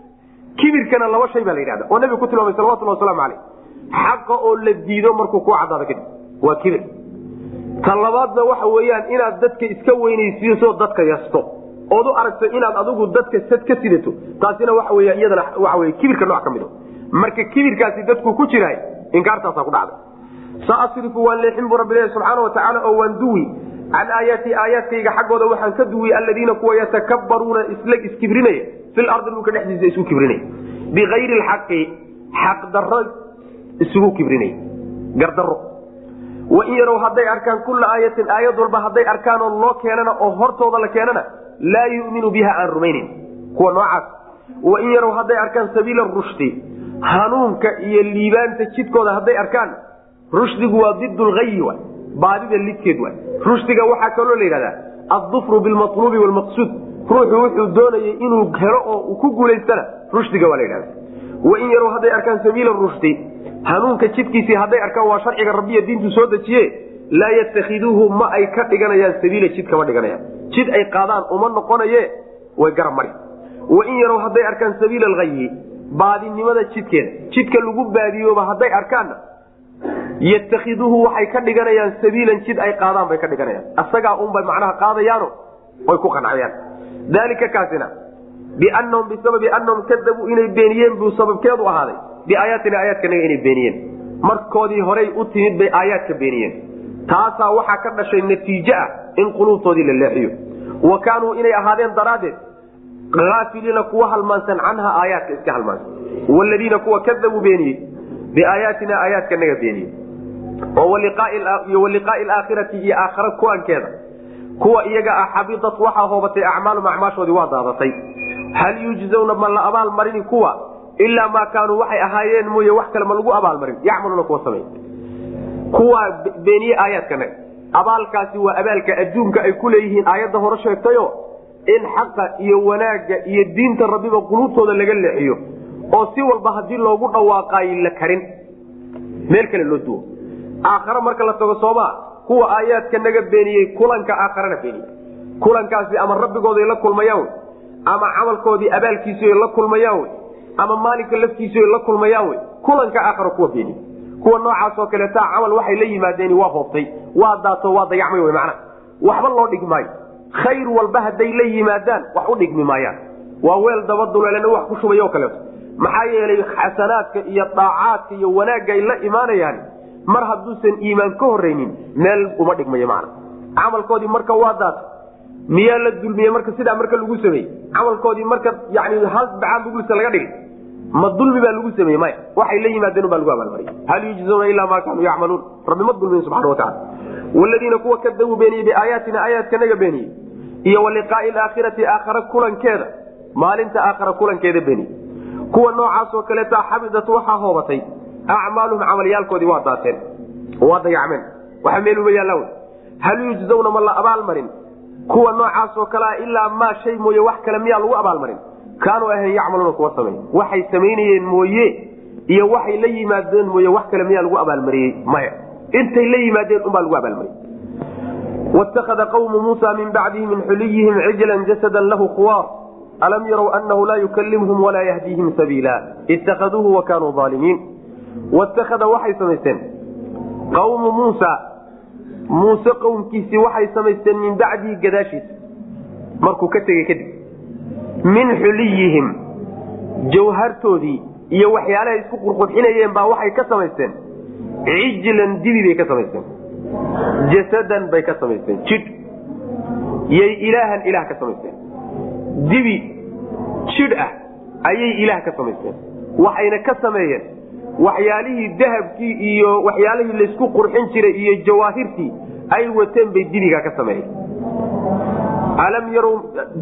kibirkana laba shay baa la yidhahda oo nabiga ku tilmaamay salawatullah waslamu caleyh xaqa oo la diido markuu ku cadaado kadib waa kibir. Ta waxa weeyaan inaad dadka iska weynaysiiso dadka yasto. Ood u aragto inaad adigu dadka sad ka sidato. Taasina waxa weya iyadana waxa wey kibirka nooc ka mid marka kibirkaasi dadku ku jiraay inkaartaasaa ku dhacday. Saasrifu waan leexin bu rabbi leeya subxaana watacaala oo waan duwi. Can aayaati aayaadkayga xaggooda waxaan ka duwi aladiina kuwa yatakabbaruuna isla iskibrinaya. Fil ardi dhulka dhexdiisa isu kibrinaya. Bikayri lxaqi xaq daro isugu kibrinaya. Gardaro wain yarow hadday arkaan kulla aayatin aayad walba hadday arkaan oo loo keenana oo hortooda la keenana laa yuminu biha aan rumaynin. Kuwa noocaas. Wain yarow hadday arkaan sabiila rushdi hanuunka iyo liibaanta jidkooda hadday arkaan rushdigu waa did lhayi wa baadida lidkeed wa rushdiga waxaa kaloo la yidhahdaa addufru bilmaluubi wlmaqsuud ruuxu wuxuu doonayay inuu helo oo ku guulaystana rushdiga waa la yidhahda wain yarow hadday arkaan sabiila rushdi hanuunka jidkiisii hadday arkaan waa sharciga rabbiya diintu soo dejiye laa yatakhiduuhu ma ay ka dhiganayaan sabiila jid kama dhiganayaan. Jid ay qaadaan uma noqonaye way garab mari wain yarow hadday arkaan sabiila alhayi baadinimada jidkeeda jidka lagu baadiyooba hadday arkaanna yatakhiduuhu waxay ka dhiganayaan sabiilan jid ay qaadaan bay ka dhiganayaan. Asagaa unbay macnaha qaadayaano way ku qancayaan dalika kaasina bianahum bisababi anahum kadabuu inay beeniyeen buu sababkeedu ahaaday. Biaayaatina aayaadkanaga inay beeniyeen. Markoodii horay u timid bay aayaadka beeniyeen. Taasaa waxaa ka dhashay natiijo ah in quluubtoodii la leexiyo. Wa kaanuu inay ahaadeen daraaddeed aafiliina kuwa halmaansan canha aayaadka iska halmaansan. Waladiina kuwa kadabuu beeniyey biaayaatina aayaadkanaga beeniyey. Oo waliqaai aakhirati iyo aakhara kuwankeeda kuwa iyaga ah xabidat waxaa hoobatay acmaalum acmaashoodii waa daadatay. Hal yujzawna ma la abaalmarini kuwa? Ilaa maa kaanuu waxay ahaayeen mooye wax kale ma lagu abaalmarin yacmaluuna kuwa samey kuwa beeniye aayaadkanaga abaalkaasi waa abaalka adduunka ay ku leeyihiin. Aayadda hore sheegtayo in xaqa iyo wanaagga iyo diinta rabbiba quluubtooda laga leexiyo oo si walba haddii loogu dhawaaqaayo la karin. Meel kale loo duwo. Aakhare marka la tago soomaa kuwa aayaadka naga beeniyey kulanka aakharana beeniye kulankaasi ama rabbigooday la kulmayaan wey ama camalkoodii abaalkiisiay la kulmayaan wey ama maalinka laftiisiay la kulmayaan wey kulanka aakhara kuwa beeniye kuwa noocaasoo kaleetaa camal waxay la yimaadeen waa hoobtay waa daato waa dayacmay w macnaha. Waxba loo maayo khayr walba hadday la yimaadaan wax u dhigmi maayaan. Waa weel dabaduleelena wax ku shubay o kaleeto. Maxaa yeelay xasanaadka iyo daacaadka iyo wanaagga ay la imaanayaan mar hadduusan iimaan ka horeynin meel uma dhigmayo macna. Camalkoodii marka waa daata miyaa la dulmiye marka sidaa marka lagu sameeyey? Camalkoodii marka yani hal bacaan bugulsa laga dhigay. Ma dulmi baa lagu sameeye maya. Waxay la yimaadeen baa lagu abaalmariyay hal yujzawna ilaa maa kaanuu yacmaluun. Rabbi ma dulmiyin subxana watacala waladiina kuwa kadabuu beeniyey biaayaatina aayaadkanaga beeniyey iyo waliqaai aakhirati aakhara kulankeeda maalinta aakhara kulankeeda beeniyey. Kuwa noocaasoo kaleeta xabidat waxaa hoobatay acmaaluhum camalyaalkoodii waa daateen. Waa dayacmeen. Waxa meel uma yaallaan hal yujzawna ma la abaalmarin? Kuwa noocaasoo kalea ilaa maa shay mooye wax kale miyaa lagu abaalmarin? Kaanuu ahayn yacmaluuna kuwa samey waxay samaynayeen mooye iyo waxay la yimaadeen mooye wax kale miyaa lagu abaalmariyey. Maya intay la yimaadeen unbaa lagu abaalmaray. wاtakada qawmu muusa min bacdihi min xuliyihim cijla jasada lahu khuwaar alam yarow anahu laa yukalimhum walaa yahdiihim sabiila itakaduuhu wa kanuu aalimiin watakada waxay samaysteen qawmu muusa muuse qowmkiisii waxay samaysteen min bacdihi gadaashiisa markuu ka tegey kadib min xuliyihim jawhartoodii iyo waxyaalahay isku qurqurxinayeen baa waxay ka samaysteen cijlan dibi bay ka samaysteen. Jasadan bay ka samaysteen. Jidh yay ilaahan ilaah ka samaysteen. Dibi jidh ah ayay ilaah ka samaysteen. Waxayna ka sameeyeen waxyaalihii dahabkii iyo waxyaalihii laysku qurxin jiray iyo jawaahirtii ay wateen bay dibigaa ka sameeyeen. Alam yarow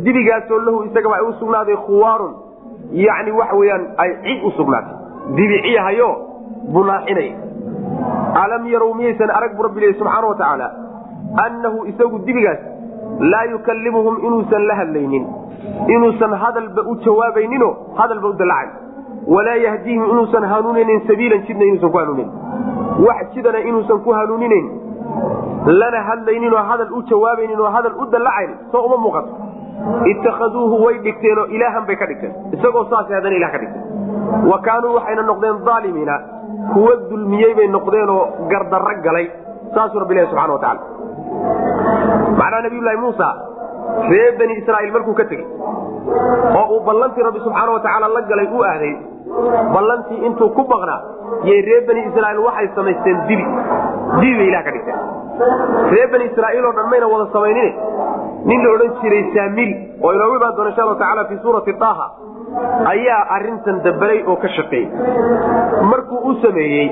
dibigaasoo lahu isagaba ay u sugnaaday khuwaarun. Yani waxa weyaan ay cid u sugnaatay. Dibi ciyahayo bunaaxinay alam yarow miyaysan arag bu rabbi lehi subxaana wa tacaala annahu isagu dibigaas laa yukallimuhum inuusan la hadlaynin inuusan hadalba u jawaabaynino hadalba u dalacayn walaa yahdiihim inuusan hanuuninayn sabiilan jidna inuusan ku hanuunin wax jidana inuusan ku hanuuninayn lana hadlayninoo hadal u jawaabaynin oo hadal u dallacayn soo uma muuqato itakaduuhu way dhigteenoo ilaahan bay ka dhigteen isagoo saas haddana ilah ka dhigteen wa kaanuu waxayna noqdeen aalimiina kuwa dulmiyey bay noqdeenoo gardarro galay saasuu rabbi ilahi subxana wa tacala macnaha nabiyullaahi muusa reer bani israa'iil markuu ka tegey oo uu ballantii rabbi subxaana wa tacaala la galay u aaday ballantii intuu ku baqnaa yay reer bani israa'iil waxay samaysteen dibi. Dibi bay ilah ka dhigteen. Reer bani israa'iil oo dhan mayna wada samaynine nin la odhan jiray saamiri oo inoogu imaan doona insha allahu tacala fii suurati taaha ayaa arintan dabalay oo ka shaqeeyey markuu u sameeyey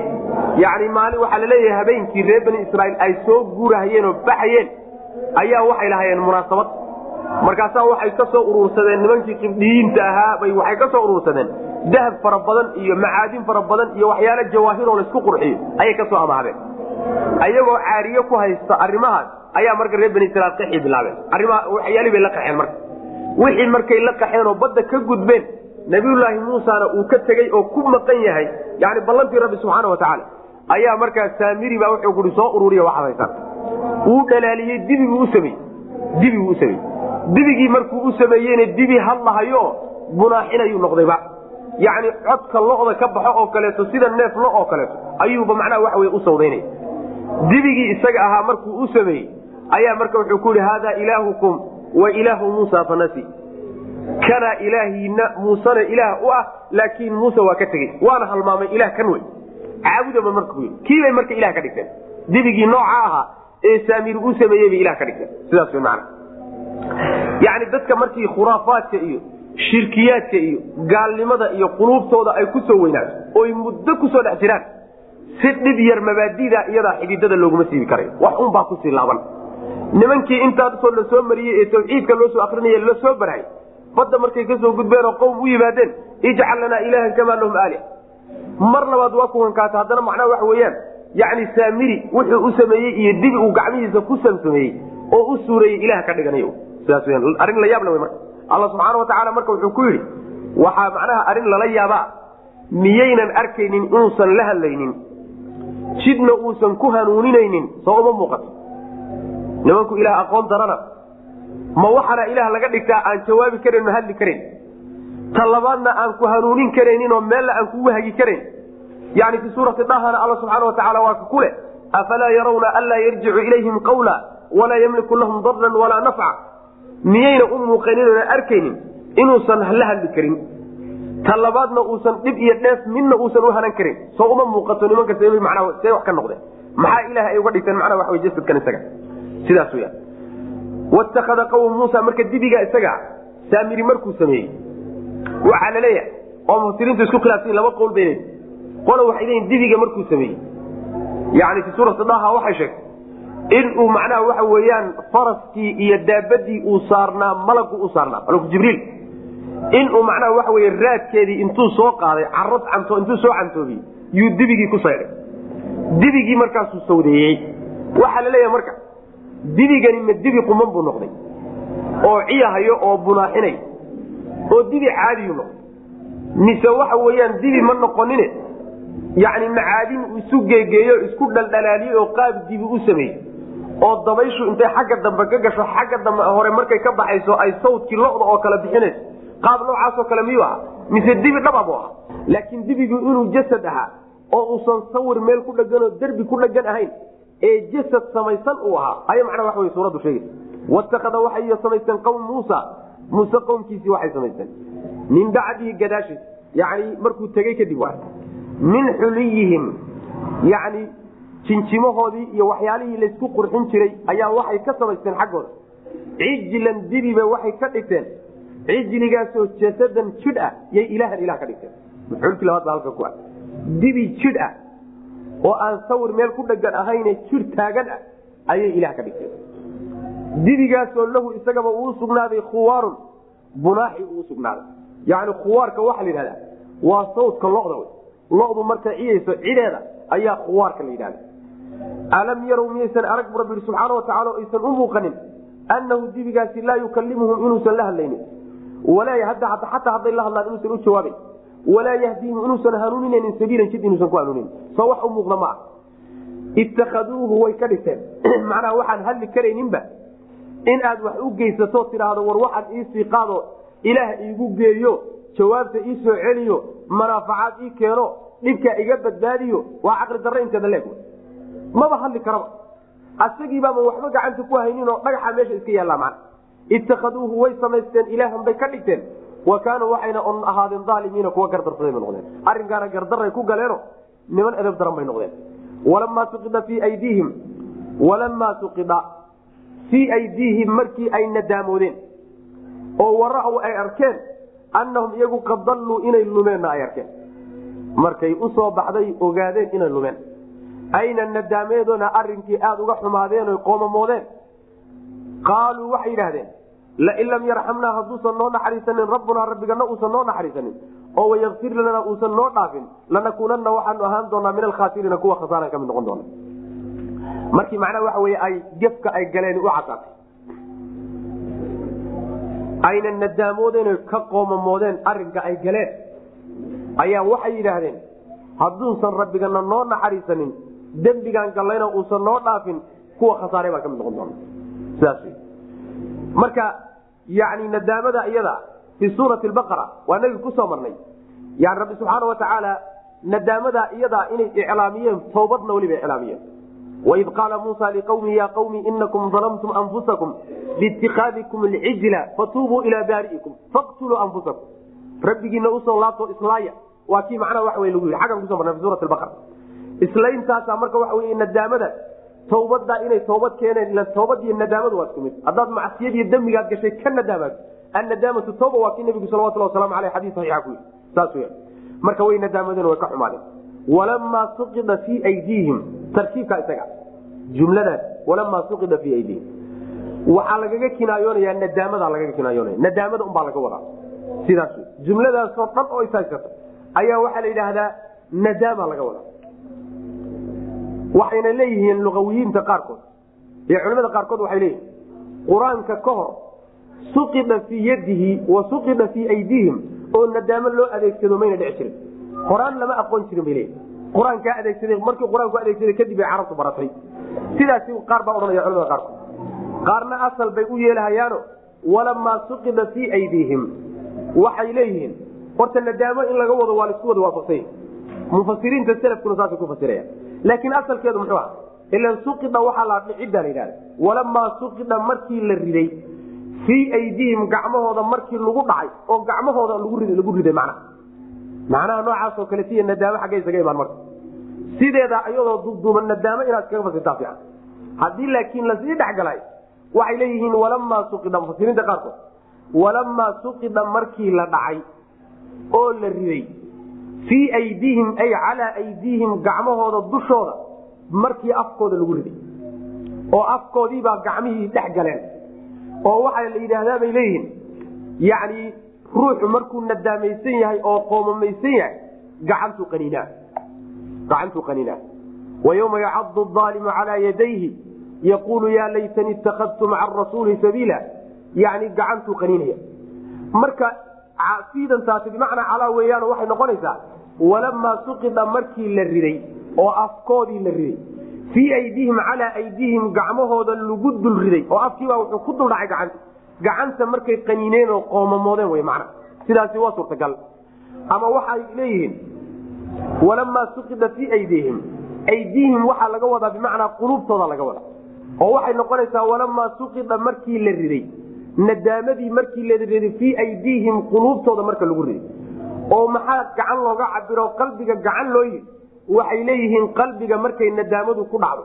yani maalin waxaa la leeyahay habeenkii reer bani israa'iil ay soo guurahayeen oo baxayeen ayaa waxay lahaayeen munaasabad. Markaasaa waxay ka soo urursadeen nimankii qibdhiyiinta ahaa bay waxay ka soo urursadeen. Dahab fara badan iyo macaadin fara badan iyo waxyaalo jawaahiroo laysku qurxiyo ayay ka soo amahdeen ayagoo caariye ku haysta arrimahaas ayaa marka reer bani israiil qaxii bilaabeen. Arrimaha waxyaalihii bay la qaxeen marka wixii markay la qaxeen oo badda ka gudbeen nabiyullaahi muusana uu ka tegey oo ku maqan yahay yani ballantii rabbi subxaana wa tacaala ayaa markaa saamiri baa wuxuu kuhi soo ururiya waxaad haysaan wuu dhalaaliyey dibiguu u sameeyey dibiguu dibigii markuu u sameeyeyna dibi hadlahayo bunaaxinayuu noqdayba yani codka lo'da ka baxo oo kaleeto sida neef lo oo kaleeto ayuuba macnaha waxa wey u sawdaynaya dibigii isaga ahaa markuu u sameeyey ayaa marka wuxuu ku yihi haadaa ilaahukum wa ilaahu muusa fanasi. Kanaa ilaahiina muusena ilaah u ah laakiin muuse waa ka tegey. Waana halmaamay ilah kan wey. Caabudaba marka ku kiibay marka ilah ka dhigteen? Dibigii nooca ahaa ee saamiri u sameeyey bay ilah ka dhigteen. Sidaas macana yani dadka markii khuraafaadka iyo shirkiyaadka iyo gaalnimada iyo quluubtooda ay ku soo weynaato oy muddo ku soo dhex jiraan si dhib yar mabaadida iyadaa xididada looguma siibi karayo. Wax unbaa ku sii laaban nimankii intaasoo la soo mariyey ee tawxiidka loo soo akrinay la soo badda markay ka soo gudbeen oo qowm u yimaadeen ijcal lanaa ilaahan kamaa lahum aali mar labaad waa kuwankaata haddana macnaha waxa weeyaan. Yani saamiri wuxuu u sameeyey iyo dibi uu gacmihiisa ku samsameeyey oo u suureeyey ilaah ka dhiganayo sidaas weyaan arrin la yaabla wey marka. Alla subxaana wa tacaala marka wuxuu ku yidhi waxaa macnaha arrin lala yaabaa miyaynan arkaynin inuusan la hadlaynin. Jidna uusan ku hanuuninaynin soo uma muuqato nimanku ilaah aqoon darana ma waxaana ilaah laga dhigtaa aan jawaabi karayn ma hadli karayn ta labaadna aan ku hanuunin karaynin oo meella aan kugu hagi karayn yani fi suurati dahana alla subxaana wa tacala waa ka ku afalaa yarawna anlaa yarjicu ilayhim qawla walaa yamliku lahum darran walaa nafca. Miyayna u muuqanin oona arkaynin inuusan la hadli karin. Ta labaadna uusan dhib iyo dheef midna uusan u hanan karin. Soo uma muuqato nimanka manaa see wax ka noqdeen maxaa ilaah ay uga dhigteen macnaha waxa wey jasadkan isaga sidaas weyaan watakada qawm muusa marka dibiga isaga saamiri markuu sameeyey waxaa la leeyahay oo mufasiriintu isku khilaafsan laba qowl bay leeyihiin qola waxay leeyihiin dibiga markuu sameeyey. Yani fi suurati daha waxay sheegtay inuu macnaha waxa weeyaan faraskii iyo daabadii uu saarnaa malagu u saarnaa malku jibriil. Inuu macnaha waxa wey raadkeedii intuu soo qaaday caro canto intuu soo cantoobiyey yuu dibigii ku saydhay. Dibigii markaasuu sawdeeyey. Waxaa la leeyahay marka dibigani ma dibi quman buu noqday. oo ciyahayo oo bunaaxinay oo dibi caadiyuu noqday. mise waxa weeyaan dibi ma noqonine yani macaadin isu geegeeyo isku dhaldhalaaliyey oo qaab dibi u sameeyey oo dabayshu intay xagga dambe ka gasho xagga dambe hore markay ka baxayso ay sawdkii loda oo kale bixinayso qaab noocaasoo kale miyuu aha mise dibi dhaba buu ahaa? laakiin dibigu inuu jasad ahaa oo uusan sawir meel ku dheganoo derbi ku dhegan ahayn ee jasad samaysan uu ahaa. Aya macnaa wey suuraddu sheegaysa. Watakada waxay samaysteen qowm muusa. Muuse qowmkiisii waxay samaysteen min bacdihi gadaashiis. Yani markuu tegey kadib min xuliyihim yani jinjimahoodii iyo waxyaalihii laysku qurxin jiray ayaa waxay ka samaysteen xaggooda. Cijlan dibiba waxay ka dhigteen. Cijligaasoo jasadan jidh ah yay ilaahan ilah ka dhigteen. Mafcuulkii labaad baa halka ku ah dibi jidh ah oo aan sawir meel ku dhegan ahayne jidh taagan ah ayay ilaah ka dhigteen dibigaasoo lahu isagaba uu sugnaaday khuwaarun bunaaxi uu sugnaaday. Yani khuwaarka waxaa la yidhahdaa waa sawdka loda lodu markay ciyayso cideeda ayaa khuwaarka la yidhahda alam yarow miyaysan arag bu rabbi subxaana watacaala o aysan u muuqanin annahu dibigaasi laa yukalimuhum inuusan la hadlaynin. Xataa hadday la hadlaan inuusan u jawaabayn walaa yahdiihim inuusan hanuuninaynin sabiilan jid inuusan ku hanuunin soo wax u muuqda ma ah ittakaduuhu way ka dhigteen macnaha waxaan hadli karayninba in aad wax u geysato tidhaahdo war waxaad iisii qaado ilaah iigu geeyo jawaabta ii soo celiyo manaafacaad ii keeno dhibkaa iga badbaadiyo waa caqli darre inteeda leeg maba hadli karaba asagiibaama waxba gacanta ku haynin oo dhagaxa meesha iska yaallaa macna ittakaduuhu way samaysteen ilaahan bay ka dhigteen wa kaanuu waxayna on ahaadeen aalimiina kuwa gardarsaday bay noqdeen. Arrinkaana gardaray ku galeeno niman edeb daran bay noqdeen. Walamaa suqida fii aydiihim walamaa suqida fii aydiihim markii ay nadaamoodeen oo wara-w ay arkeen annahum iyagu qad dalluu inay lumeenna ay arkeen. Markay u soo baxday ogaadeen inay lumeen. Ayna nadaameedona arrinkii aada uga xumaadeen oy qoomamoodeen? Qaaluu waxay yidhaahdeen lain lam yarxamnaa hadduusan noo naxariisanin rabbunaa rabbigana uusan noo naxariisanin oo wayakfir lanaa uusan noo dhaafin lanakuunanna waxaanu ahaan doonaa min alkhaasiriina kuwa khasaaran ka mid noqon doona markii macnaha waxa wey ay gefka ay galeen u cadaatay ayna nadaamoodeen ka qoomamoodeen arinka ay galeen ayaa waxay yidhaahdeen hadduusan rabbigana noo naxariisanin dembigaan gallayna uusan noo dhaafin kuwa khasaare baa ka mid noqon doona sidaas marka yani nadaamada iyada fii suurati baqara waa nagi ku soo marnay. Yani rabbi subxaana watacaala nadaamada iyadaa inay iclaamiyeen toobadna weliba iclaamiyeen. Waid qaala muusa liqawmi ya qawmi inakum dalamtum anfusakum biitikaadikum alcijla fatuubuu ilaa baari'ikum faqtuluu anfusakum. Rabbigiina u soo laabto islaaya waa kii macnaha waxa lagu yii aggan kuso marnay fi suurati baqara islayntaasa marka wey nadaamada tawbadaa inay toobad keeneen toobad iyo nadaamadu waa isku mid haddaad macsiyad iyo dembigaad gashay ka nadaamaad annadaamatu tooba waa kii nabigu salawatullah waslamu aleyh xadis saxiixa ku yidhi saas weya marka way nadaamadeen way ka xumaadeen walamaa suqida fii aydiihim tarkiibka isaga jumladaas walamaa suqida fii aydiihim waxaa lagaga kinaayoonaya nadaamada lagaga kinaayoonaya nadaamada unbaa laga wadaa sidaas jumladaasoo dhan oo ishaysata ayaa waxaa la yidhaahdaa nadaama laga wadaa waxayna leeyihiin luawiyiinta qaarkood. Iyo culimada qaarkood waxay leeyihiin qur'aanka ka hor suqida fii yadihi wa suqida fii aydiihim oo nadaamo loo adeegsado mayna dhici jirin. Horaan lama aqoon jirin bay leeyihiin qur'aankaa adeegsaday markii qur'aanku adeegsaday kadib bay carabtu baratay. Sidaasi qaar baa odhanaya culimada qaarkood. Qaarna asal bay u yeelahayaano walamaa suqida fii aydiihim waxay leeyihiin horta nadaamo in laga wado waa la isku wada waafaqsanya mufasiriinta selafkuna saasay ku fasiraya laakiin asalkeedu muxuu ah ilan suqida waxaa la dhicidda la yidhahda walamaa suqida markii la riday fii aydiihim gacmahooda markii lagu dhacay oo gacmahooda lagu riday macnaha macnaha noocaasoo kale siya nadaamo xagga isaga imaan marka. Sideeda iyadoo duuduuban nadaamo inaad iskaga fasirtaa fiican haddii laakiin la sii dhexgalay waxay leeyihiin walamaa suqida mufasiriinta qaarkood walamaa suqida markii la dhacay oo la riday fii aydiihim ay calaa aydiihim gacmahooda dushooda markii afkooda lagu riday. oo afkoodiibaa gacmihii dhex galeen. oo waxaa la yidhaahdaa bay leeyihiin yacni ruuxu markuu nadaamaysan yahay oo qoomamaysan yahay gacantuu qaniinaa. gacantuu qaniinaa. wa yawma yacadu aalimu calaa yadayhi yaquulu yaa laytani itakadtu maca arasuuli sabiila. yani gacantuu qaniinaya. marka siidantaasi bimacnaa calaa weeyaan waxay noqonaysaa walamaa suqida markii la riday oo afkoodii la riday fii aydiihim calaa aydiihim gacmahooda lagu dul riday oo afkiibaa wuxuu ku dul dhacay gacanta gacanta markay qaniineen oo qoomamoodeen wey macna sidaasi waa suurtagal ama waxay leeyihiin walamaa suqida fii aydiihim aydiihim waxaa laga wadaa bimacnaa quluubtooda laga wadaa oo waxay noqonaysaa walamaa suqida markii la riday nadaamadii markii la riday fii aydiihim quluubtooda marka lagu riday oo maxaa gacan looga cabiro qalbiga gacan loo yidhi? Waxay leeyihiin qalbiga markay nadaamadu ku dhacdo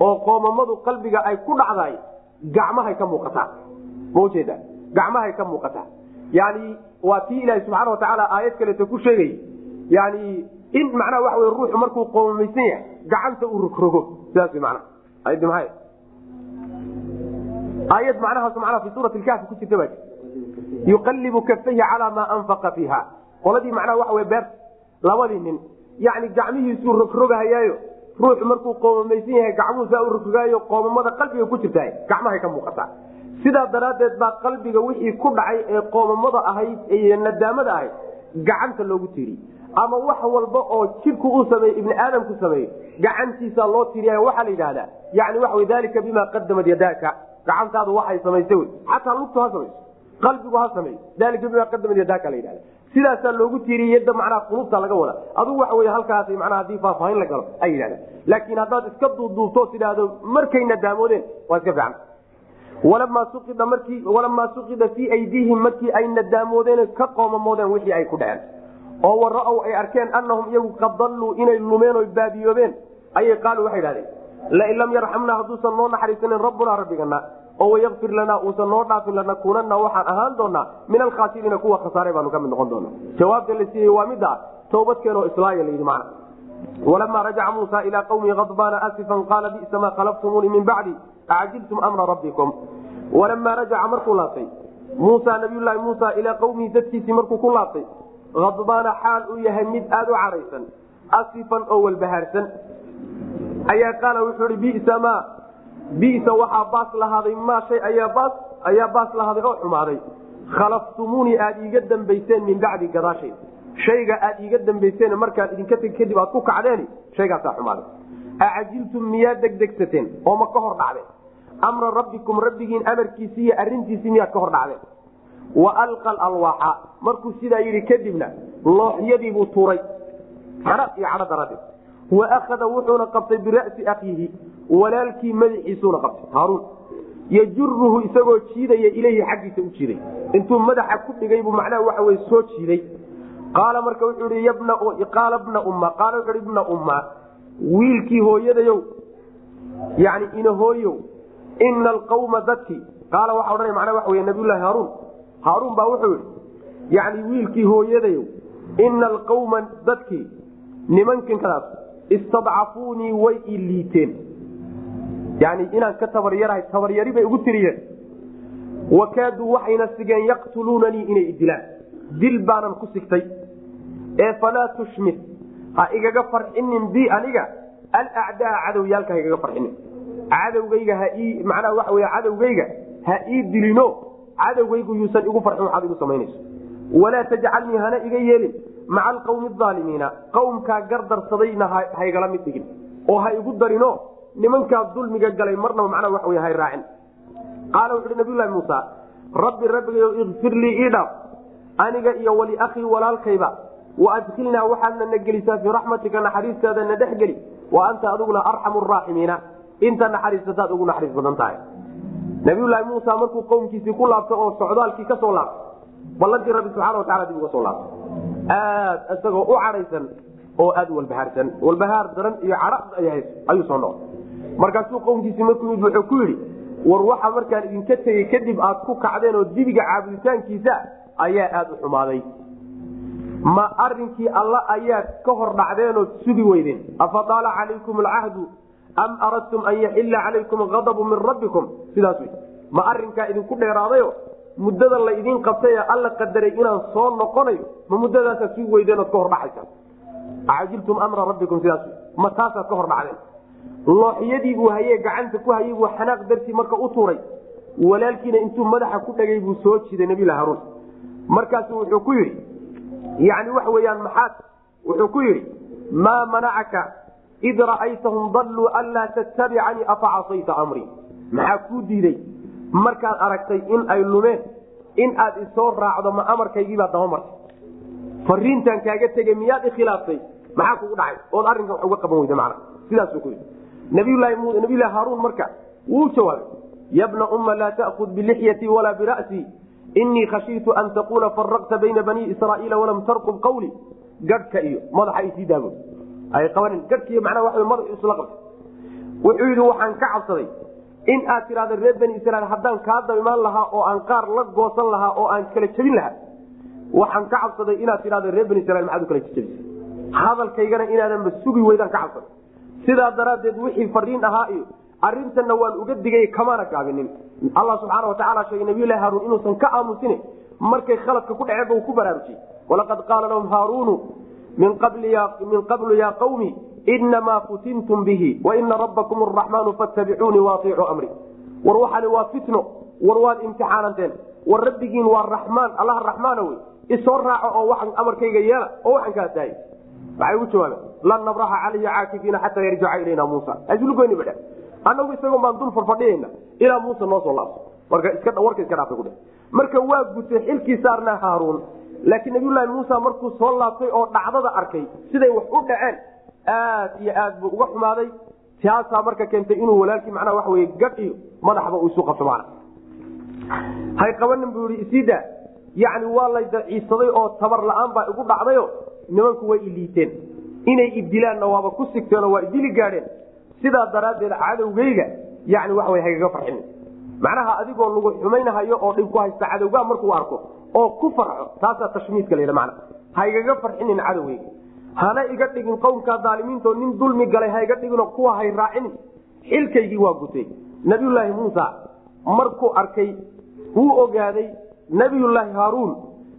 oo qoomamadu qalbiga ay ku dhacdaay gacmahay ka muuqataa. Maujeeda gacmahay ka muuqataa. Yani waa tii ilaahi subxaana watacaala aayad kaleeto ku sheegay. Yani in macnaha waxa wey ruuxu markuu qoomamaysan yahay gacanta uu rogrogo sidaas mana ayaddi maay aayad macnahaas manaa fi suurati lkaafi ku jirta baa yuqallibu kafayhi calaa maa anfaqa fiiha qoladii macnaha waxa wey beerta labadii nin. Yani gacmihiisuu rogrogahayaayo ruuxu markuu qoomamaysan yahay gacmuhu saa u rogrogaayo qoomamada qalbiga ku jirta gacmahay ka muuqataa. Sidaa daraaddeed baa qalbiga wixii ku dhacay ee qoomamada ahayd iyo nadaamada ahayd gacanta loogu tiiriyey ama wax walba oo jidhku uu sameeye ibni aadamku sameeyo gacantiisa loo tiiriya waxaa la yidhahdaa yani waxa dalika bima qadamat yadaaka. Gacantaadu waxay samaysa wy xataa lugtu ha samayso qalbigu ha sameeyo dalika bima qadamat yadaaka la yidhahda sidaasaa loogu tiiriyey yadda macnaha qulubta laga wada. Adugu waxa wey halkaas manaa haddii faahfaahin la galo ay yidhahda laakiin haddaad iska duuduubto tidhaahdo markay nadaamoodeen waa iska fiican. Walamaa suqida fii aydiihim markii ay nadaamoodeen ka qoomamoodeen wixii ay ku dhaceen. Oo wara-ow ay arkeen anahum iyagu qad dalluu inay lumeen o baadiyoobeen. Ayay qaaluu waxay idhahdeen lain lam yarxamna hadduusan noo naxariisanin rabbunaa rabbigana oo wayakfir lanaa uusan noo dhaafin lanakuunana waxaan ahaan doonaa min alkhaasiriina kuwa khasaare baanu ka mid noqon doona jawaabta la siiyey waa mid ah toobadkeenoo islaaya layidhi macna. Walamaa rajaca muusa ilaa qawmihi adbaana asifan qaala bisa maa khalaqtumuuni min bacdi acjiltum amra rabbikum? Walamaa rajaca markuu laabtay muusa nabiyulaahi muusa ilaa qawmihi dadkiisii markuu ku laabtay adbaana xaal uu yahay mid aada u cadhaysan asifan oo walbahaarsan. Ayaa qaala wuxuu i bisa ma bisa waxaa baas lahaaday maa shay ayaa baas lahaaday oo xumaaday. Khalaftumuunii aada iiga dambayseen min bacdi gadaashay shayga aad iiga dambayseen markaad idinka teg kadib aad ku kacdeen shaygaasaa xumaaday. Acajiltum miyaad degdegsateen? Oo ma ka hor dhacdeen. Amra rabbikum rabbigiin amarkiisii iyo arintiisii miyaad ka hor dhacdeen. Wa alqa alwaaxa markuu sidaa yidhi kadibna looxyadiibuu tuuray. Cadha iyo cadho daradeed wa akhada wuxuuna qabtay bira'si akhiihi walaalkii madaxiisuuna qabtay haaruun yajuruhu isagoo jiidaya ileyhi xaggiisa u jiiday intuu madaxa ku dhigay buu macnaha waxa wey soo jiiday qaala marka wuxuu i qaala bna umma qaala wuxu hi bna umma wiilkii hooyadayow yani inahooyow ina alqawma dadkii qaala waxa odhanaya macnaha waxa wey nabiyullahi haaruun haaruun baa wuxuu yidhi yani wiilkii hooyadayow ina alqawma dadkii nimankankadaas istadcafuunii way i liiteen. Yani inaan ka tabaryarahay tabaryari bay ugu tiriyeen wakaaduu waxayna sigeen yaqtuluunanii inay idilaan dil baanan ku sigtay. Ee falaa tushmit ha igaga farxinin bi aniga. Alacdaa cadowyaalka ha igaga farxinin. Cadowgayga ha ii macnaha waxa wey cadowgayga ha ii dilino. Cadowgaygu yuusan igu farxin waxaad igu samaynayso. Walaa tajcalnii hana iga yeelin maca alqawmi aalimiina qawmkaa gardarsadayna haygala mid dhigin oo ha igu darino nimankaa dulmiga galay marnaba macnaa wax wey hay raacin qaala wuxuuhi nabiylahi muusa rabbi rabbigayo ikfir lii ii dhaaf aniga iyo wali akhii walaalkayba wa adkilnaa waxaadna na gelisaa fii raxmatika naxariistaada na dhex geli wa anta adiguna arxamu raaximiina inta naxariisataad ugu naxariis badan tahay nabiyulaahi muusa markuu qowmkiisii ku laabtay oo socdaalkii ka soo laabtay ballantii rabbi subxana watacala dib uga soo laabtay aad isagoo u cadhaysan oo aad walbahaarsan. Walbahaar daran iyo cadha ayuu soo noqday. Markaasuu qowmkiisii markuu yimid wuxuu ku yidhi war waxa markaan idinka tegey kadib aad ku kacdeen oo dibiga caabuditaankiisa ayaa aada u xumaaday. Ma arinkii alla ayaad ka hor dhacdeenood sugi weydeen. Afa daala calaykum alcahdu am aradtum an yaxilla calaykum adabu min rabbikum. Sidaas ma arinkaa idinku dheeraadayo muddada la idin qabtay ee alla qadaray inaan soo noqonayo ma muddadaasaad sugi weydeenood ka hor dhacaysa acajiltum amra rabbikum sidaas. Ma taasaad ka hor dhacdeen looxyadii uu hayee gacanta ku hayay buu xanaaq dartii marka u tuuray. Walaalkiina intuu madaxa ku dhagay buu soo jiiday nabilah haruun. Markaasu wuxuu ku yidhi yani waxa weyaan maxaad wuxuu ku yidhi maa manacaka id ra'aytahum dalluu anlaa tattabicanii afa casayta amrii maxaa kuu diiday markaad aragtay in ay lumeen in aad isoo raacdo ma amarkaygiibaad daba martay. Fariintaan kaaga tegey miyaad ikhilaaftay maxaa kugu dhacay? Ood arrinkan wax uga qaban weyda macna. Sidaasuu ku yidhi. Nabiylahi haaruun marka wuu jawaabay. Yabna umma laa ta'kud bilixyatii walaa bira'sii inii khashiitu an taquula faraqta bayna banii israa'iila walam tarqub qawlii gadhka iyo madaxa isii daabo. Ay qabanin gadhkiiyo macnaha waxa madax isla qabtay. Wuxuu yidhi waxaan ka cabsaday in aad tidhahdo reer bani israiil haddaan kaa dabimaan lahaa oo aan qaar la goosan lahaa oo aan kala jebin lahaa waxaan ka cabsaday inaad tidhahdo reer bani israiil maxaad u kala jebisay hadalkaygana inaadanba sugi weydaan ka cabsaday sidaa daraaddeed wixii fariin ahaa iyo arrintanna waan uga digay kamaana gaabinin. Allah subxaana watacaala sheegay nabiyulahi haaruun inuusan ka aamusine markay khaladka ku dhaceenba uu ku baraarujiyey. Walaqad qaala lahum haaruunu min qablu ya qawmi inamaa futintum bihi waina rabbakum araxmaanu fattabicuunii waaicuu amri war waxani waa fitno war waad imtixaananteen war rabbigiin waa raxmaan allah raxmaana wey isoo raaco oo waxaan amarkayga yeela oo waxaan kaa dahay waxay ugu jawaabeen? Lan nabraxa calayhi caakifiina xataa yarjaca ilayna muusa. Aslugoyni badhe annagu isagoon baan dul farfadhiyayna ilaa muuse noo soo laabso warka iska dhaafay kudhe marka waa gutay xilkii saarnaa haaruun. Laakiin nabiyullaahi muusa markuu soo laabtay oo dhacdada arkay siday wax u dhaceen aad iyo aad buu uga xumaaday. Taasaa marka keentay inuu walaalkii macnaha waxa weye gadh iyo madaxba uu isu qabto macna hay qabanin buu yihi isiida yacni waa lay daciisaday oo tabar la'aan baa igu dhacdayo. Nimanku way iliiteen. Inay idilaanna waaba ku sigteenoo waa idili gaadheen. Sidaa daraaddeed cadowgayga yani waxa way hagaga farxinin macnaha adigoo lagu xumaynahayo oo dhib ku haysta cadowgaa markuu arko oo ku farxo taasaa tashmiidka la mana haygaga farxinin cadowgayga hana iga dhigin qowmkaa daalimiinto nin dulmi galay hayga dhigino kuwa hay raacinin xilkaygii waa gutay. Nabiyulaahi muusa markuu arkay wuu ogaaday nabiyulaahi haaruun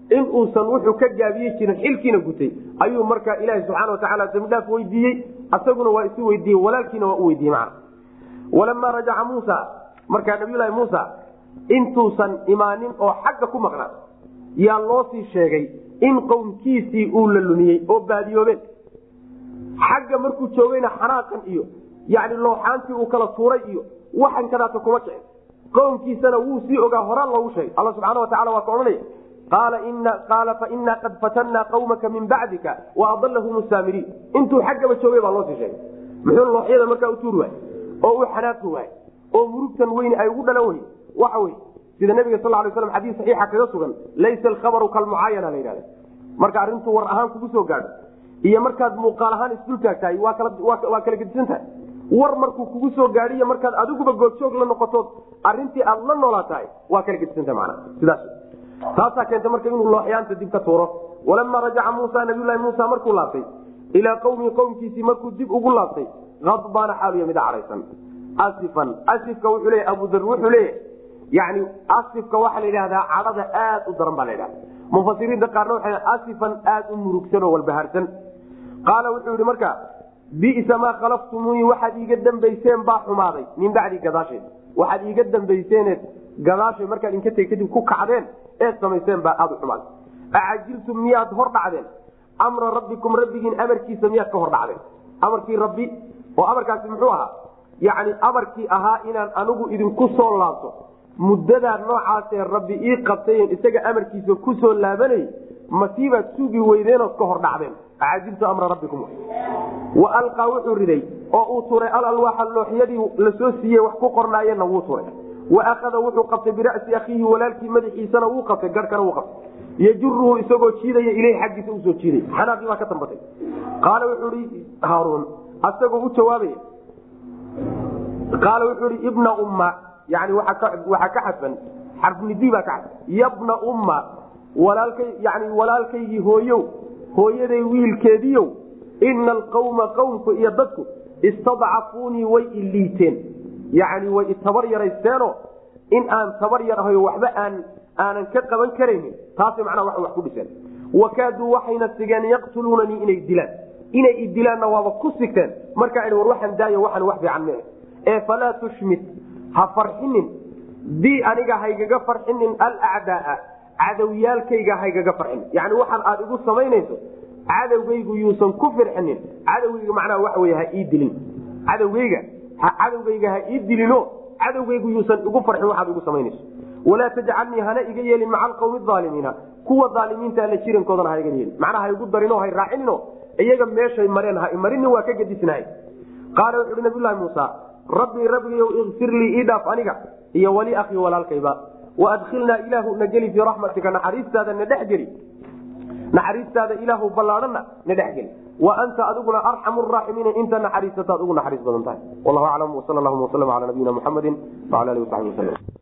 in uusan wuxuu ka gaabiye jirin xilkiina gutay. Ayuu markaa ilaaha subxaana watacaala dambidhaaf weydiiyey asaguna waa isu weydiiyey walaalkiina waa u weydiiyey macna. Walamaa rajaca muusa markaa nabiyulaahi muusa intuusan imaanin oo xagga ku maqnaa yaa loo sii sheegay in qowmkiisii uu la lumiyey oo baadiyoobeen. Xagga markuu joogayna xanaaqan iyo yani looxaantii uu kala tuuray iyo waxan kadaata kuma kicin qowmkiisana wuu sii ogaa horaan loogu sheegay. Alla subxaana watacala waa ka odhanaya qaala fainaa qad fatannaa qawmaka min bacdika waadalahum saamiriin intuu xaggaba joogay baa loo sii sheegay. Muxuu looxyada markaa u tuuri waay oo u xanaaqi waay oo murugtan weyni ay ugu dhalan wey waxa wey sida nabiga sal lay slam xadiis saxiixa kaga sugan laysa alkhabaru kalmucaayana la yidhahda marka arrintuu war ahaan kugu soo gaadho iyo markaad muuqaal ahaan isdultaagtahay waa kala gedisan war markuu kugu soo gaadhiyo markaad adiguba goobjoog la noqotood arintii aad la noolaa tahay waa kala gedisantaha mana sidaas. Taasaa keenta marka inuu looxyaanta dib ka tuuro. Walamaa rajaca muusa nabiylahi muusa markuu laabtay ilaa qowmihi qowmkiisii markuu dib ugu laabtay adbaana xaaluya mid cadhaysan asifan asifka wuxuu leeya abudar wuxuu leeyahy yani asifka waxaa la yidhahdaa cadhada aad u daran baa la yidhahda mufasiriinta qaarna waxay asifan aad u murugsan oo walbahaarsan. Qaala wuxuu yihi marka bisa maa khalaftumuuni waxaad iiga dambayseen baa xumaaday min bacdi gadaasheed. Waxaad iiga dambayseeneed gadaashay markaad inka teg kadib ku kacdeen eed samayseen baa aad u xumaaday acajiltum miyaad hor dhacdeen? Amra rabbikum rabbigiin amarkiisa miyaad ka hor dhacdeen? Amarkii rabbi oo amarkaasi muxuu ahaa? Yani amarkii ahaa inaan anigu idinku soo laabto muddadaa noocaasee rabbi ii qabtayen isaga amarkiisa ku soo laabanay masiibaad sugi weydeenood ka hor dhacdeen. Acajiltu amra rabbikum. Wa alqaa wuxuu riday oo uu turay alalwaaxa looxyadii la soo siiyey wax ku qornaayeenna wuu turay wa akhada wuxuu qabtay bira'si akhiihi walaalkii madaxiisana wuu qabtay garhkana wuu qabtay. Yajuruhu isagoo jiidaya ileyh xaggiisa u soo jiiday xanaaqii baa ka dambatay. Qaala wuxuu i haaruun asagoo u jawaabaya qaala wuxuu i ibna umma yani waxaa ka xadfan xarfnidii baa ka xadfan yabna umma walaalkay yani walaalkaygii hooyow hooyaday wiilkeediiow ina alqawma qawmku iyo dadku istadcafuunii way iliiteen yani way itabar yaraysteeno in aan tabar yar waxba aan aanan ka qaban karaynin taasay macnaha wa wax ku dhiseen wakaaduu waxayna sigeen yaqtuluunanii inay dilaan inay idilaanna waaba ku sigteen markaa war waxaan daayo waxaan wax fiican mee ee falaa tushmit ha farxinin. Bi aniga haygaga farxinin alacdaaa cadowyaalkayga haygaga farxinin. Yani waxaan aad igu samaynayso cadowgaygu yuusan ku firxinin. Cadowgayga macnaha waxa wey ha ii dilin. Cadowgayga cadowgayga ha ii dilino cadowgaygu yuusan igu farxin waxaad igu samaynayso. Walaa tajcalnii hana iga yeelin maca alqawmi aalimiina kuwa aalimiinta alla jirankoodana ha iga yeelin. Macnaha ha igu darino hay raacinino iyaga meeshay mareen ha imarinin waa ka gedisnahay qaala wuxu uhi nabiylahi muusa rabbii rabbigiyow ikfir lii ii dhaaf aniga iyo wali akhii walaalkayba. Waadkhilnaa ilaahu na geli fii raxmatika naxariistaada na dhex geli. Naxariistaada ilaahu ballaadhana na dhex geli. Wa anta adiguna arxamu raaximiina inta naxariisataad ugu naxariis badan tahay. Wallahu aclam wsal llahuma waslm ala nabiyina muxamedi wala alihi wasaxbi waslm